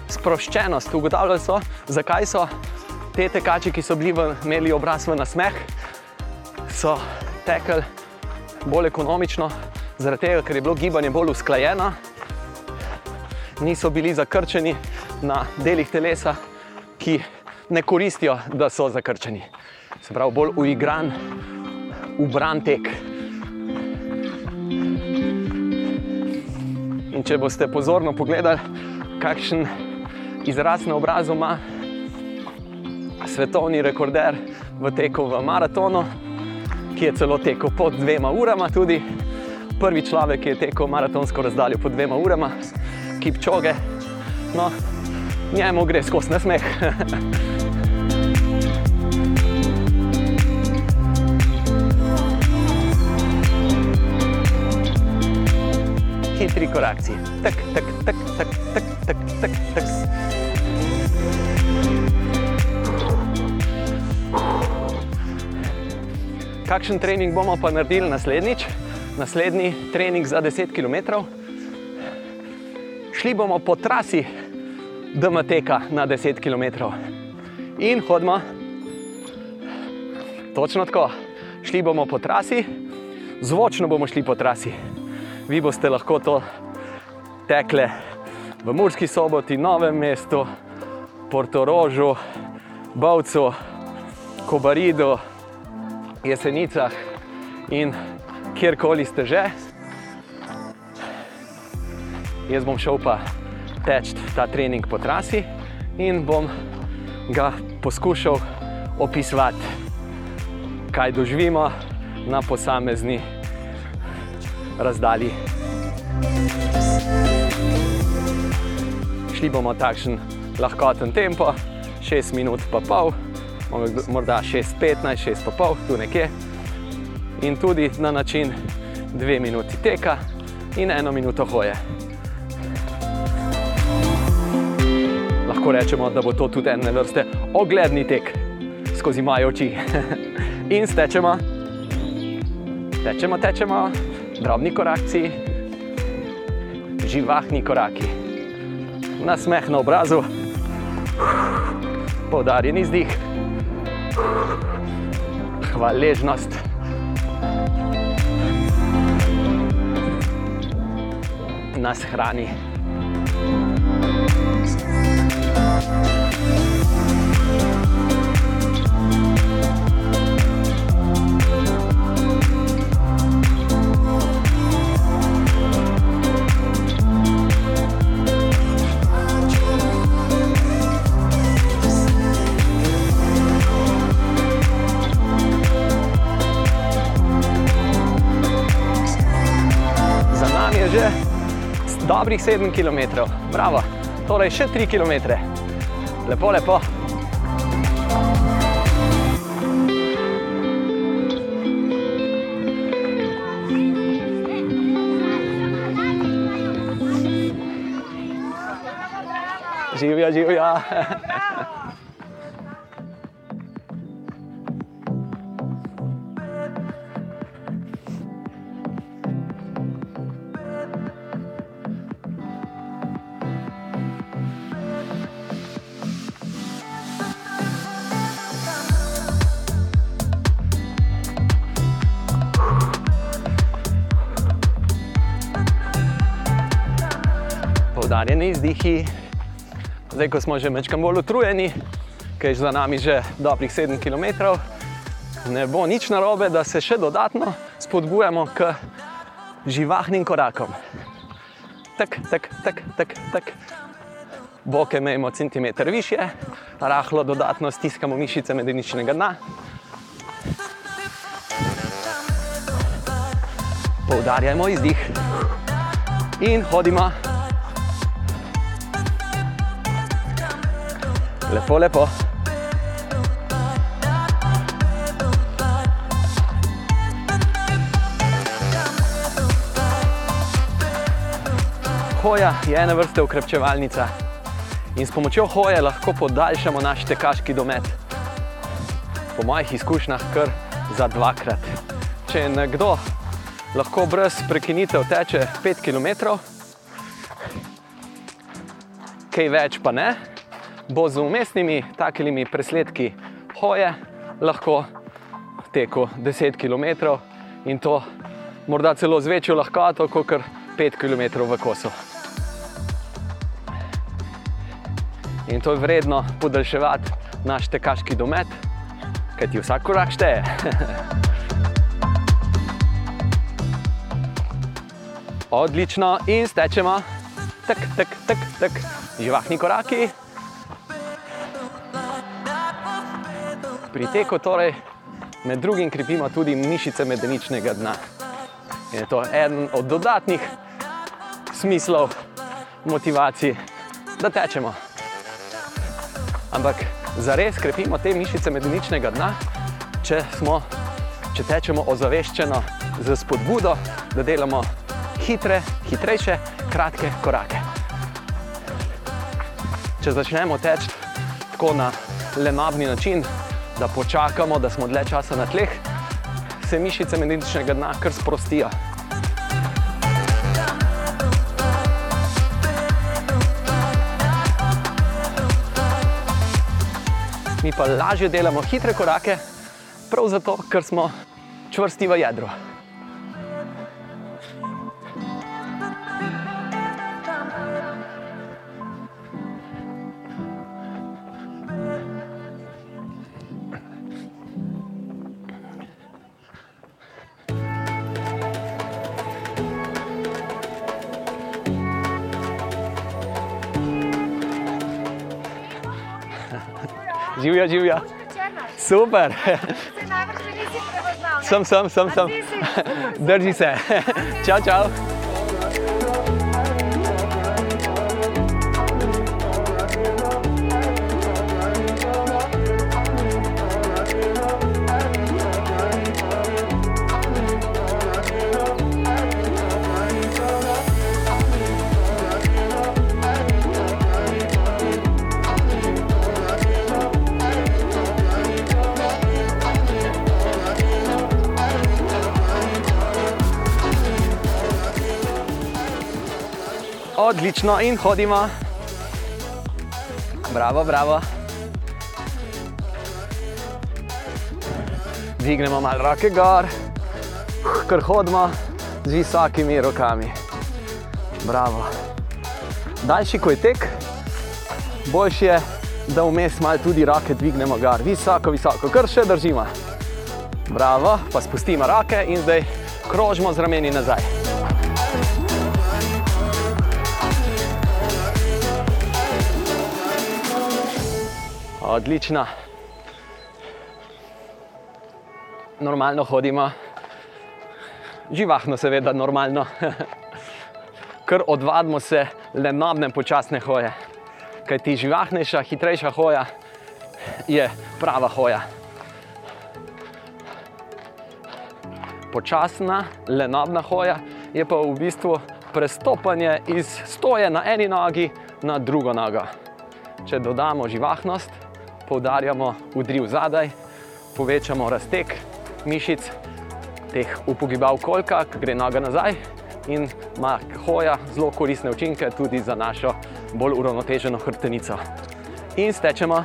sproščenost. Ugotavljali so, zakaj so te tekači, ki so bili v, imeli obraz v nasmeh, so tekli bolj ekonomično, zaradi tega, ker je bilo gibanje bolj usklajeno, niso bili zakrčeni na delih telesa, ki ne koristijo, da so zakrčeni. Se pravi, bolj uigran, ubran tek. In če boste pozorno pogledali, kakšen izraz na obrazu ima svetovni rekorder v teku v maratonu, ki je celo tekel pod dvema urama, tudi prvi človek, ki je tekel maratonsko razdaljo pod dvema urama, kipčoge. No, njemu gre skozi nasmeh. Hitri korakci. Tak, tak, tak, tak, tak, tak, tak, tak. Kakšen trening bomo pa naredili naslednjič? Naslednji trening za 10 km. Šli bomo po trasi DMT-ka na 10 km. In hodimo točno tako. Šli bomo po trasi, zvočno bomo šli po trasi. Vi boste lahko to tekle v Murski soboti, Novem mestu, Portorožu, Bavcu, Kobaridu, Jesenicah in kjerkoli ste že. Jaz bom šel pa teč ta trening po trasi in bom ga poskušal opisovati, kaj doživimo na posamezni razdalji. Šli bomo takšen lahkoten tempo, 6 minut pa pol, morda 6-15, 6 pa pol, tu nekje. In tudi na način 2 minuti teka in 1 minuto hoje. Lahko rečemo, da bo to tudi ene vrste ogledni tek skozi moje oči. In stečemo, tečemo, tečemo, drobni korakci, živahni koraki. Nasmeh na obrazu, poudarjen izdih, hvaležnost. Nas hrani. Dobrih 7 km, bravo, torej še 3 km. Lepo, lepo. Živijo, živijo. Poudarjeni izdihi. Zdaj, ko smo že mečkam bolj utrujeni, ker je za nami že dobrih 7 km, ne bo nič narobe, da se še dodatno spodbujamo k živahnim korakom. Tak, tak, tak, tak, tak. Boke imamo centimeter više, rahlo dodatno stiskamo mišice medeničnega dna. Poudarjamo izdih in hodimo. Lepo, lepo. Hoja je ena vrsta ukrepčevalnica in s pomočjo hoje lahko podaljšamo naš tekaški domet. Po mojih izkušnjah, kar za dvakrat. Če nekdo lahko brez prekinitev teče 5 km, kaj več pa ne, bo z umestnimi takimi presledki hoje lahko tekel 10 km in to morda celo z večjo lahkoto, kot 5 km v kosu. In to je vredno podaljševati naš tekaški domet, ker ti vsak korak šteje. Odlično, in stečemo, tak, tak, tak, tak, živahni koraki. Pri teku torej med drugim krepimo tudi mišice medeničnega dna. In je to eden od dodatnih smislov, motivacij, da tečemo. Ampak zares krepimo te mišice medeničnega dna, če, smo, če tečemo ozaveščeno z spodbudo, da delamo hitre, hitrejše, kratke korake. Če začnemo teči tako na lenobni način, da počakamo, da smo dlje časa na tleh, se mišice medeničnega dna kar sprostijo. Mi pa lažje delamo hitre korake, prav zato, ker smo čvrsti v jedru. Živja, živja. Super. Sem, sem, sem, sem. Drži se. Čau, čau. Odlično in hodimo. Bravo, bravo. Dvignemo malo roke gor, kar hodimo z visokimi rokami. Bravo. Daljši, ko je tek, boljši je, da vmes malo tudi roke dvignemo gor, visoko, visoko, kar še držimo. Bravo, pa spustimo roke in zdaj krožimo z rameni nazaj. Odlična. Normalno hodimo, živahno, seveda, normalno. Ker odvadimo se le nobne počasne hoje. Kaj ti živahnejša, hitrejša hoja je prava hoja. Počasna, lenobna hoja je pa v bistvu prestopanje iz stoje na eni nogi na drugo nogo. Če dodamo živahnost, poudarjamo udriv zadaj, povečamo raztek mišic, teh upogibal kolka, ki gre noga nazaj in ima hoja zelo koristne učinke tudi za našo bolj uravnoteženo hrbtenico. In stečemo.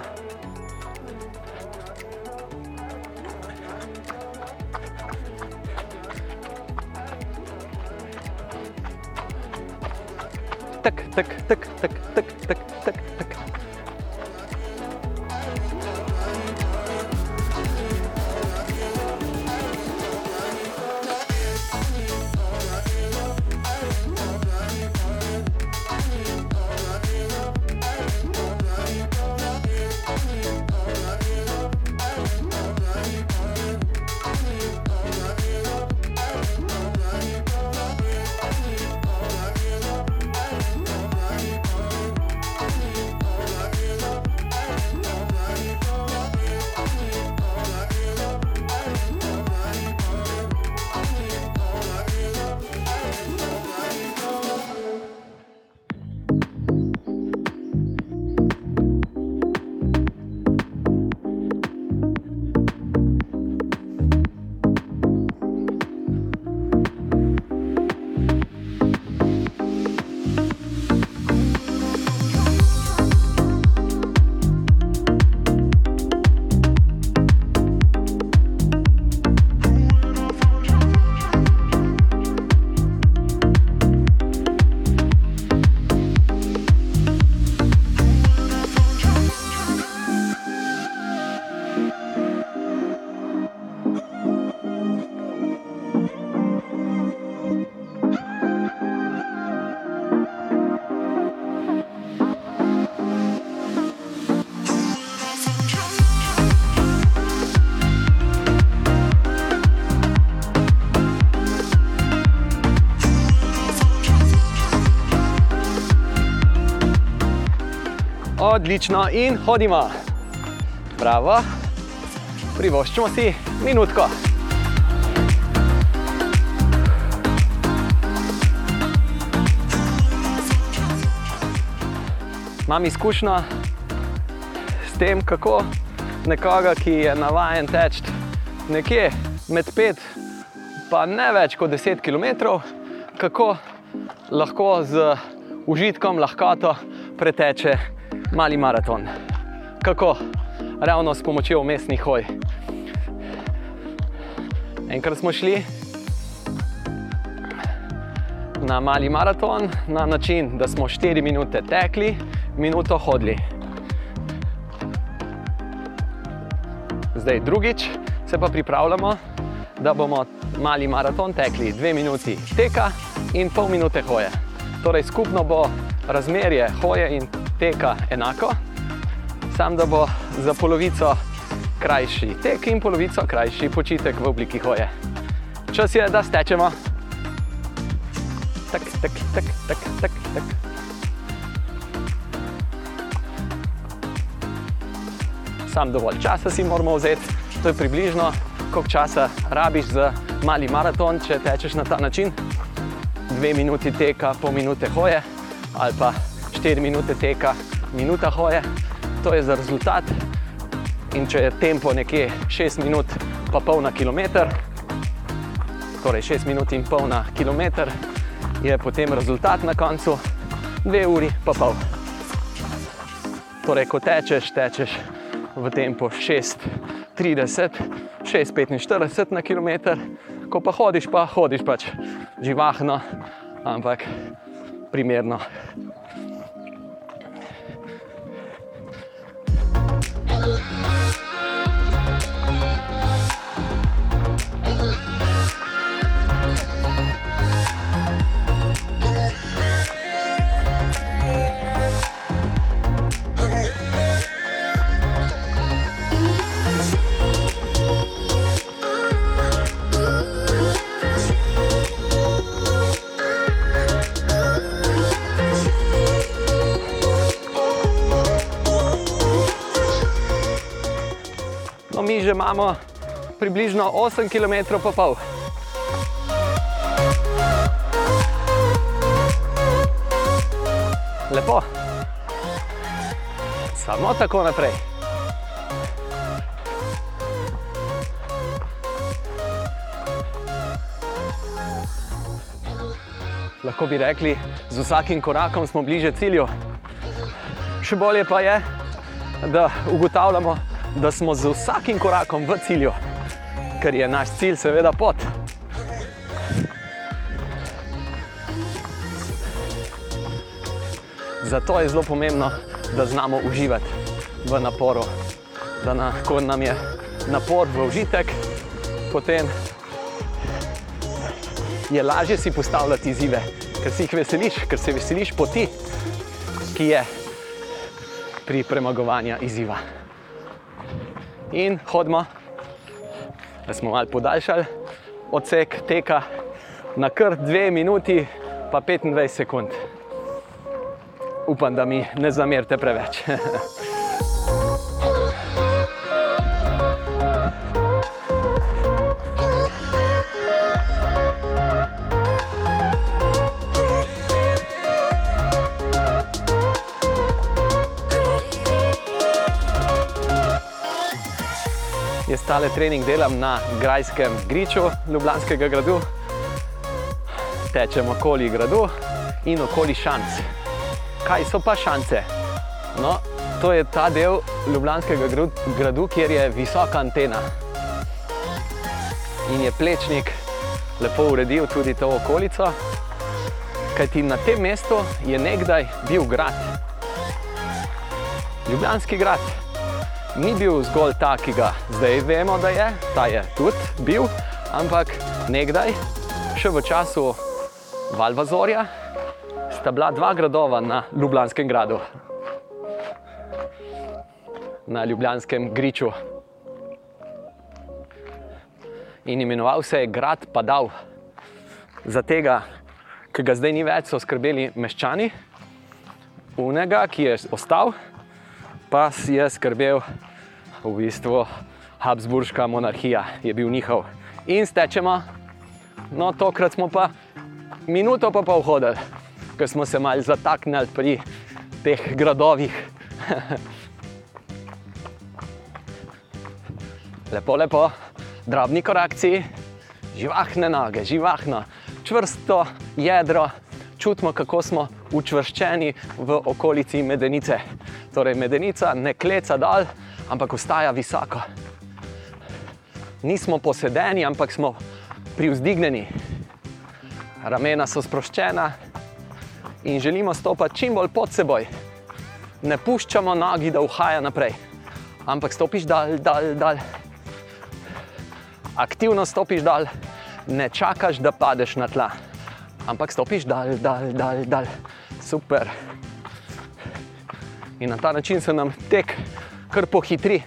Tak, tak, tak, tak, tak, tak, tak, tak. Odlično in hodimo. Bravo, privoščimo si minutko. Imam izkušnjo s tem, kako nekoga, ki je navaden teči nekje med 5 in ne več kot 10 km, kako lahko z užitkom, lahkoto preteče mali maraton. Kako? Ravno s pomočjo umestnih hoj. Enkrat smo šli na mali maraton na način, da smo 4 minute tekli, minuto hodili. Zdaj drugič se pa pripravljamo, da bomo mali maraton tekli 2 minuti teka in pol minute hoje. Torej skupno bo razmerje hoje in teka enako, sam da bo za polovico krajši tek in polovico krajši počitek v obliki hoje. Čas je, da stečemo. Tak, tak, tak, tak, tak, tak. Sam dovolj časa si moramo vzeti, to je približno, koliko časa rabiš za mali maraton, če tečeš na ta način. Dve minuti teka, pol minute hoje, ali pa štiri minute teka, minuta hoje. To je za rezultat. In če je tempo nekje 6 minut, pa pol na kilometr, torej 6 minut in pol na kilometr, je potem rezultat na koncu 2 uri pa pol. Torej, ko tečeš, tečeš v tempo 6:30, 6:45 na kilometr, ko pa hodiš, pa hodiš pač živahno, ampak primerno. Že imamo približno 8 km pa pol. Lepo. Samo tako naprej. Lahko bi rekli, z vsakim korakom smo bliže cilju. Še bolje pa je, da ugotavljamo, da smo z vsakim korakom v cilju, ker je naš cilj seveda pot. Zato je zelo pomembno, da znamo uživati v naporu, da na, ko nam je napor v užitek, potem je lažje si postavljati izzive, ker si jih veseliš, ker se veseliš poti, ki je pri premagovanju izziva in hodimo, da smo malo podaljšali odsek teka na kar 2 minuti, pa 25 sekund. Upam, da mi ne zamerite preveč. tale trening delam na grajskem griču Ljubljanskega gradu. Tečem okoli gradu in okoli šanc. Kaj so pa šance? No, to je ta del Ljubljanskega gradu, kjer je visoka antena. In je plečnik lepo uredil tudi to okolico, kajti na tem mestu je nekdaj bil grad. Ljubljanski grad ni bil zgolj ta, ki ga zdaj vemo, da je, ta je tudi bil, ampak nekdaj, še v času Valvazorja, sta bila dva gradova na Ljubljanskem gradu, na Ljubljanskem griču. In imenoval se je grad Padav. Za tega, ki ga zdaj ni več, so skrbeli meščani, unega, ki je ostal, pa si je skrbel v bistvu Habsburška monarhija, je bil njihov. In stečemo, no tokrat smo pa minuto pa pol hodili, ker smo se malo zataknili pri teh gradovih. lepo, lepo, drobni korakci, živahne noge, živahno, čvrsto jedro, čutimo, kako smo učvrščeni v okolici medenice. Torej, medenica ne kleca dol, ampak ostaja visoko. Nismo posedeni, ampak smo privzdignjeni, ramena so sproščena in želimo stopiti čim bolj pod seboj. Ne puščamo nogi, da uhaja naprej, ampak stopiš dal, dal, dal. Aktivno stopiš dal, ne čakaš, da padeš na tla, ampak stopiš dal, dal, dal, dal. Super. In na ta način se nam tek kar pohitri.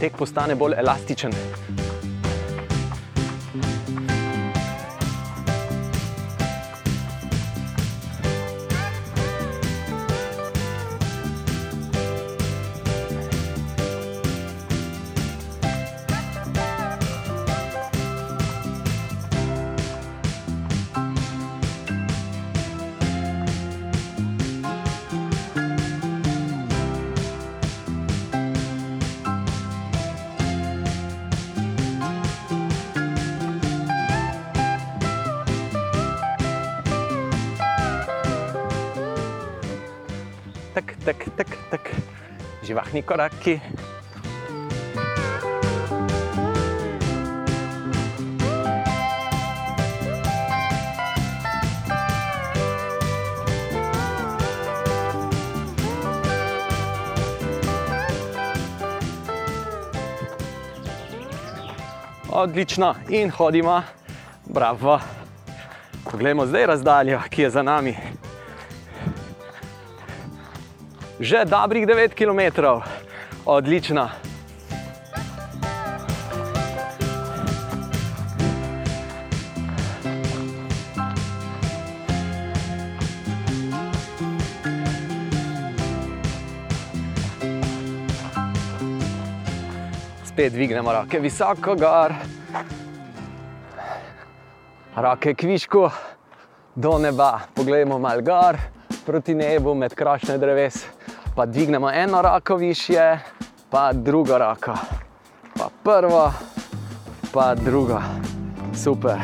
Tek postane bolj elastičen. Živahni koraki. Odlično, in hodimo, bravo. Poglejmo zdaj razdaljo, ki je za nami že dobrih 9 km, odlično. Spet dvignemo roke visoko gor, roke kviško do neba, poglejmo malo gor proti nebu med krošnje dreves pa dvignemo eno roko više, pa drugo roko, pa prvo, pa drugo, super.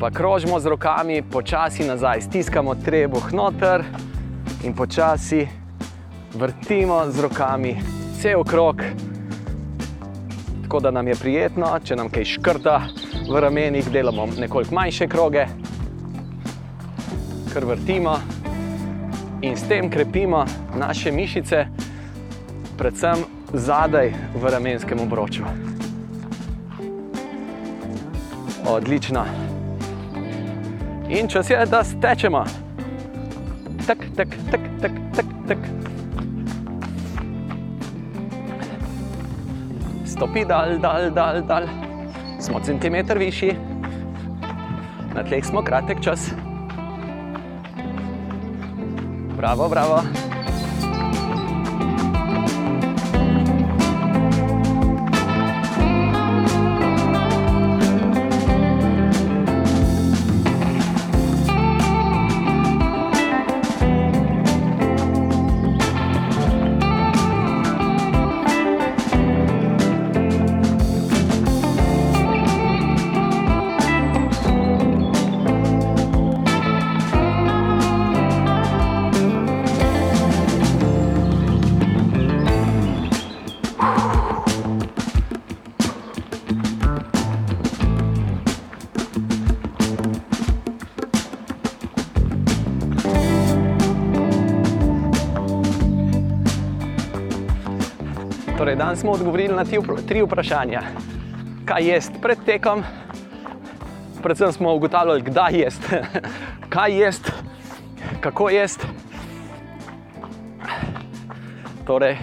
Pa krožimo z rokami, počasi nazaj, stiskamo trebuh noter in počasi vrtimo z rokami cel krok. Tako da nam je prijetno, če nam kaj škrta v ramenih, delamo nekoliko manjše kroge, kar vrtimo in s tem krepimo naše mišice, predvsem zadaj v ramenskem obroču. Odlično. In čas je, da stečemo. Tak, tak, tak, tak, tak, tak. Stopi dal, dal, dal, dal. Smo centimeter višji, na tleh smo kratek čas. Bravo, bravo. Torej, danes smo odgovorili na tri vprašanja. Kaj jesti pred tekom, predvsem smo ugotavljali, kdaj jesti, kaj jesti, kako jesti. Torej,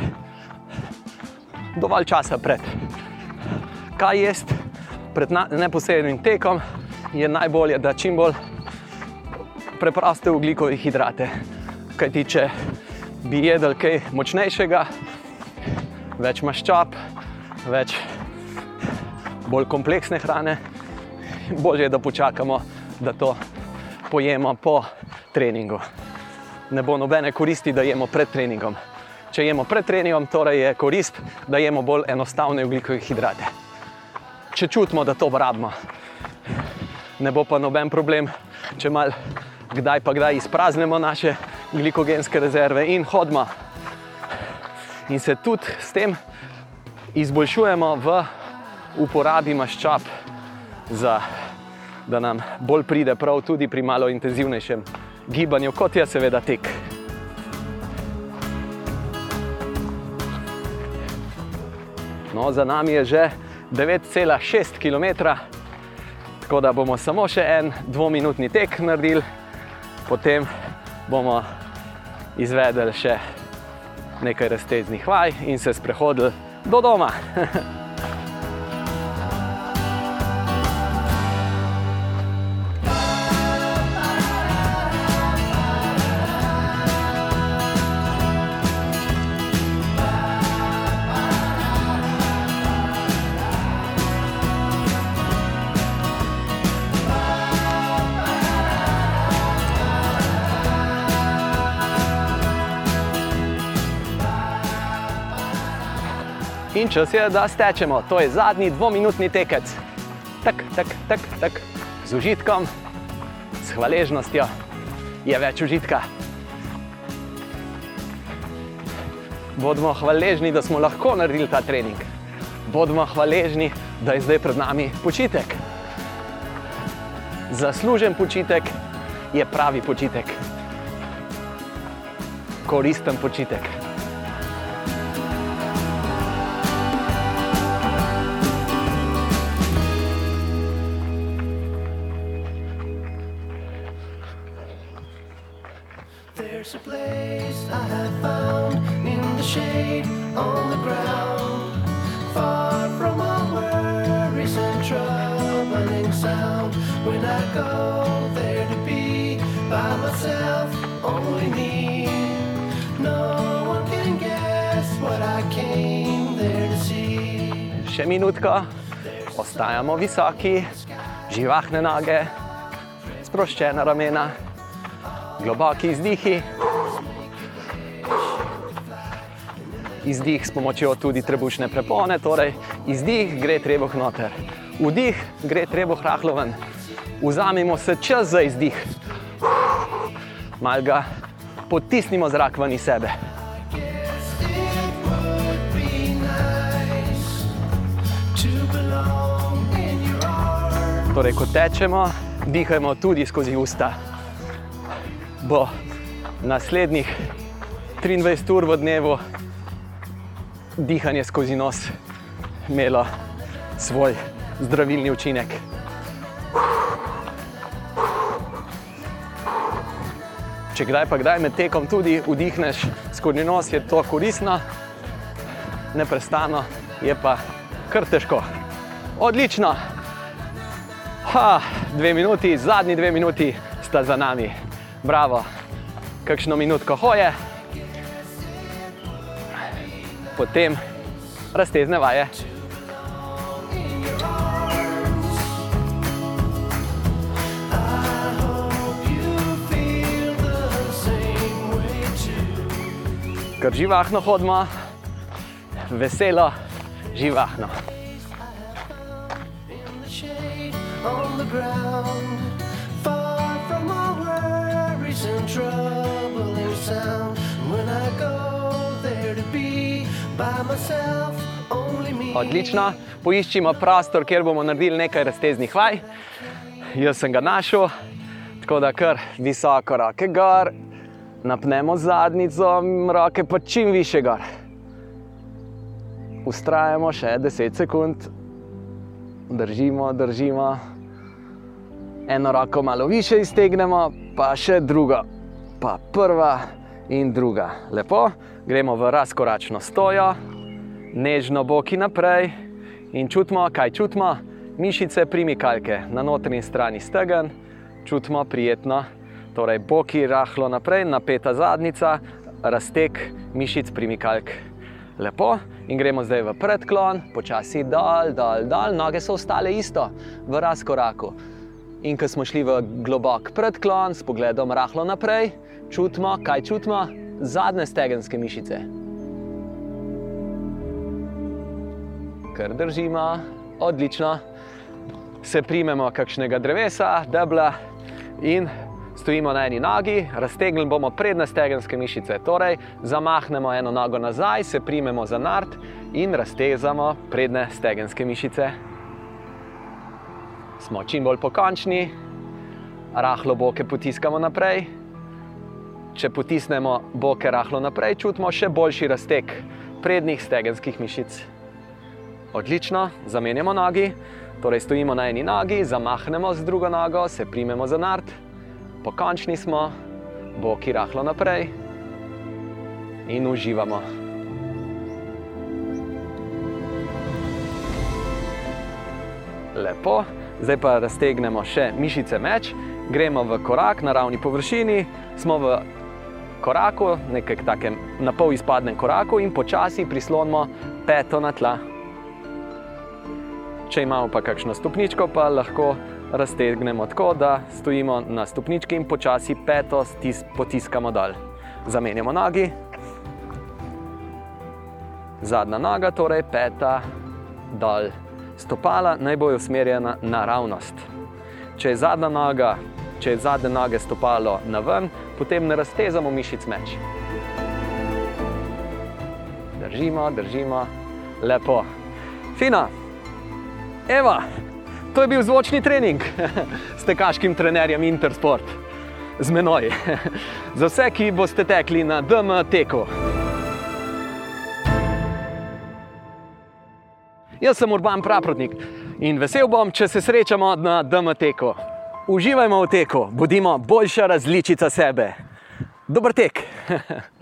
dovolj časa pred. Kaj jesti pred neposrednim tekom, je najbolje, da čim bolj preproste ugljikove hidrate. Kaj ti, če bi jedel kaj močnejšega, več maščob, več bolj kompleksne hrane, bolje je, da počakamo, da to pojemo po treningu. Ne bo nobene koristi, da jemo pred treningom. Če jemo pred treningom, torej je korist, da jemo bolj enostavne ugljikove hidrate. Če čutimo, da to rabimo, ne bo pa noben problem, če mal kdaj pa kdaj izpraznemo naše glikogenske rezerve in hodimo in se tudi s tem izboljšujemo v uporabi maščob, za, da nam bolj pride prav tudi pri malo intenzivnejšem gibanju, kot je seveda tek. No, za nami je že 9,6 km, tako da bomo samo še en dvominutni tek naredili, potem bomo izvedeli še nekaj razteznih vaj in se sprehodili do doma. In čas je, da stečemo. To je zadnji dvominutni tekec. Tak, tak, tak, tak. Z užitkom, s hvaležnostjo je več užitka. Bodimo hvaležni, da smo lahko naredili ta trening. Bodimo hvaležni, da je zdaj pred nami počitek. Zaslužen počitek je pravi počitek. Koristen počitek. There's a place I have found in the shade on the ground, far from all worries and troubling sound. When I go there to be by myself, only me. No one can guess what I came there to see. Še minutka, ostajamo visoki, živahne noge, sproščena ramena, globoki izdihi. Izdih s pomočjo tudi trebušne prepone, torej izdih gre trebuh noter, vdih gre trebuh rahlo ven. Vzamemo se čas za izdih, mal ga potisnimo zrak ven iz sebe. Torej, ko tečemo, dihajmo tudi skozi usta. Bo naslednjih 23 ur v dnevu dihanje skozi nos imelo svoj zdravilni učinek. Če kdaj pa kdaj med tekom tudi vdihneš skozi nos, je to koristno, neprestano, je pa kar težko. Odlično! Ha, dve minuti, zadnji dve minuti sta za nami. Bravo, kakšno minutko hoje, potem raztezne vaje. Ker živahno hodimo, veselo, živahno. On the ground, worries and troubling sound. When I go there to be by myself, only me. Odlično, poiščimo prostor, kjer bomo naredili nekaj razteznih vaj. Jaz sem ga našel, tako da kar visoko roke gor, napnemo zadnjico, roke pa čim više gor. Ustrajamo še 10 sekund, držimo, držimo. Eno roko malo više iztegnemo, pa še drugo, pa prva in druga. Lepo, gremo v razkoračno stojo, nežno boki naprej in čutimo, kaj čutimo. Mišice primikalke na notranji strani stegen, čutimo prijetno, torej boki rahlo naprej, napeta zadnica, raztek mišic primikalk. Lepo in gremo zdaj v predklon, počasi dol, dol, dol, noge so ostale isto, v razkoraku. In ko smo šli v globok predklon, s pogledom rahlo naprej, čutimo, kaj čutimo, zadnje stegenske mišice. Ker držimo, odlično. Se primemo kakšnega drevesa, debla in Stojimo na eni nogi, raztegnili bomo prednje stegenske mišice, torej zamahnemo eno nogo nazaj, se primemo za nart in raztezamo prednje stegenske mišice. Smo čim bolj pokončni, rahlo boke potiskamo naprej. Če potisnemo boke rahlo naprej, čutimo še boljši razteg prednjih stegenskih mišic. Odlično, zamenjamo nogi, torej stojimo na eni nogi, zamahnemo z drugo nogo, se primemo za nart, pokončni smo, boki rahlo naprej in uživamo. Lepo, zdaj pa raztegnemo še mišice meč, gremo v korak na ravni površini, smo v koraku, nekaj takem na pol izpadnem koraku in počasi prislonimo peto na tla. Če imamo pa kakšno stopničko, pa lahko raztegnemo tako, da stojimo na stopnički in počasi peto stis, potiskamo dol. Zamenjamo nogi. Zadnja noga, torej peta dol. Stopala naj bojo usmerjena naravnost. Če je zadnja noga, če je zadnje noge stopalo na ven, potem ne raztezamo mišic meč. Držimo, držimo, lepo. Fina, Eva, to je bil zvočni trening s tekaškim trenerjem Intersport, z menoj. Za vse, ki boste tekli na DM teku. Jaz sem Urban Praprotnik in vesel bom, če se srečamo na DM teku. Uživajmo v teku, bodimo boljša različica sebe. Dober tek!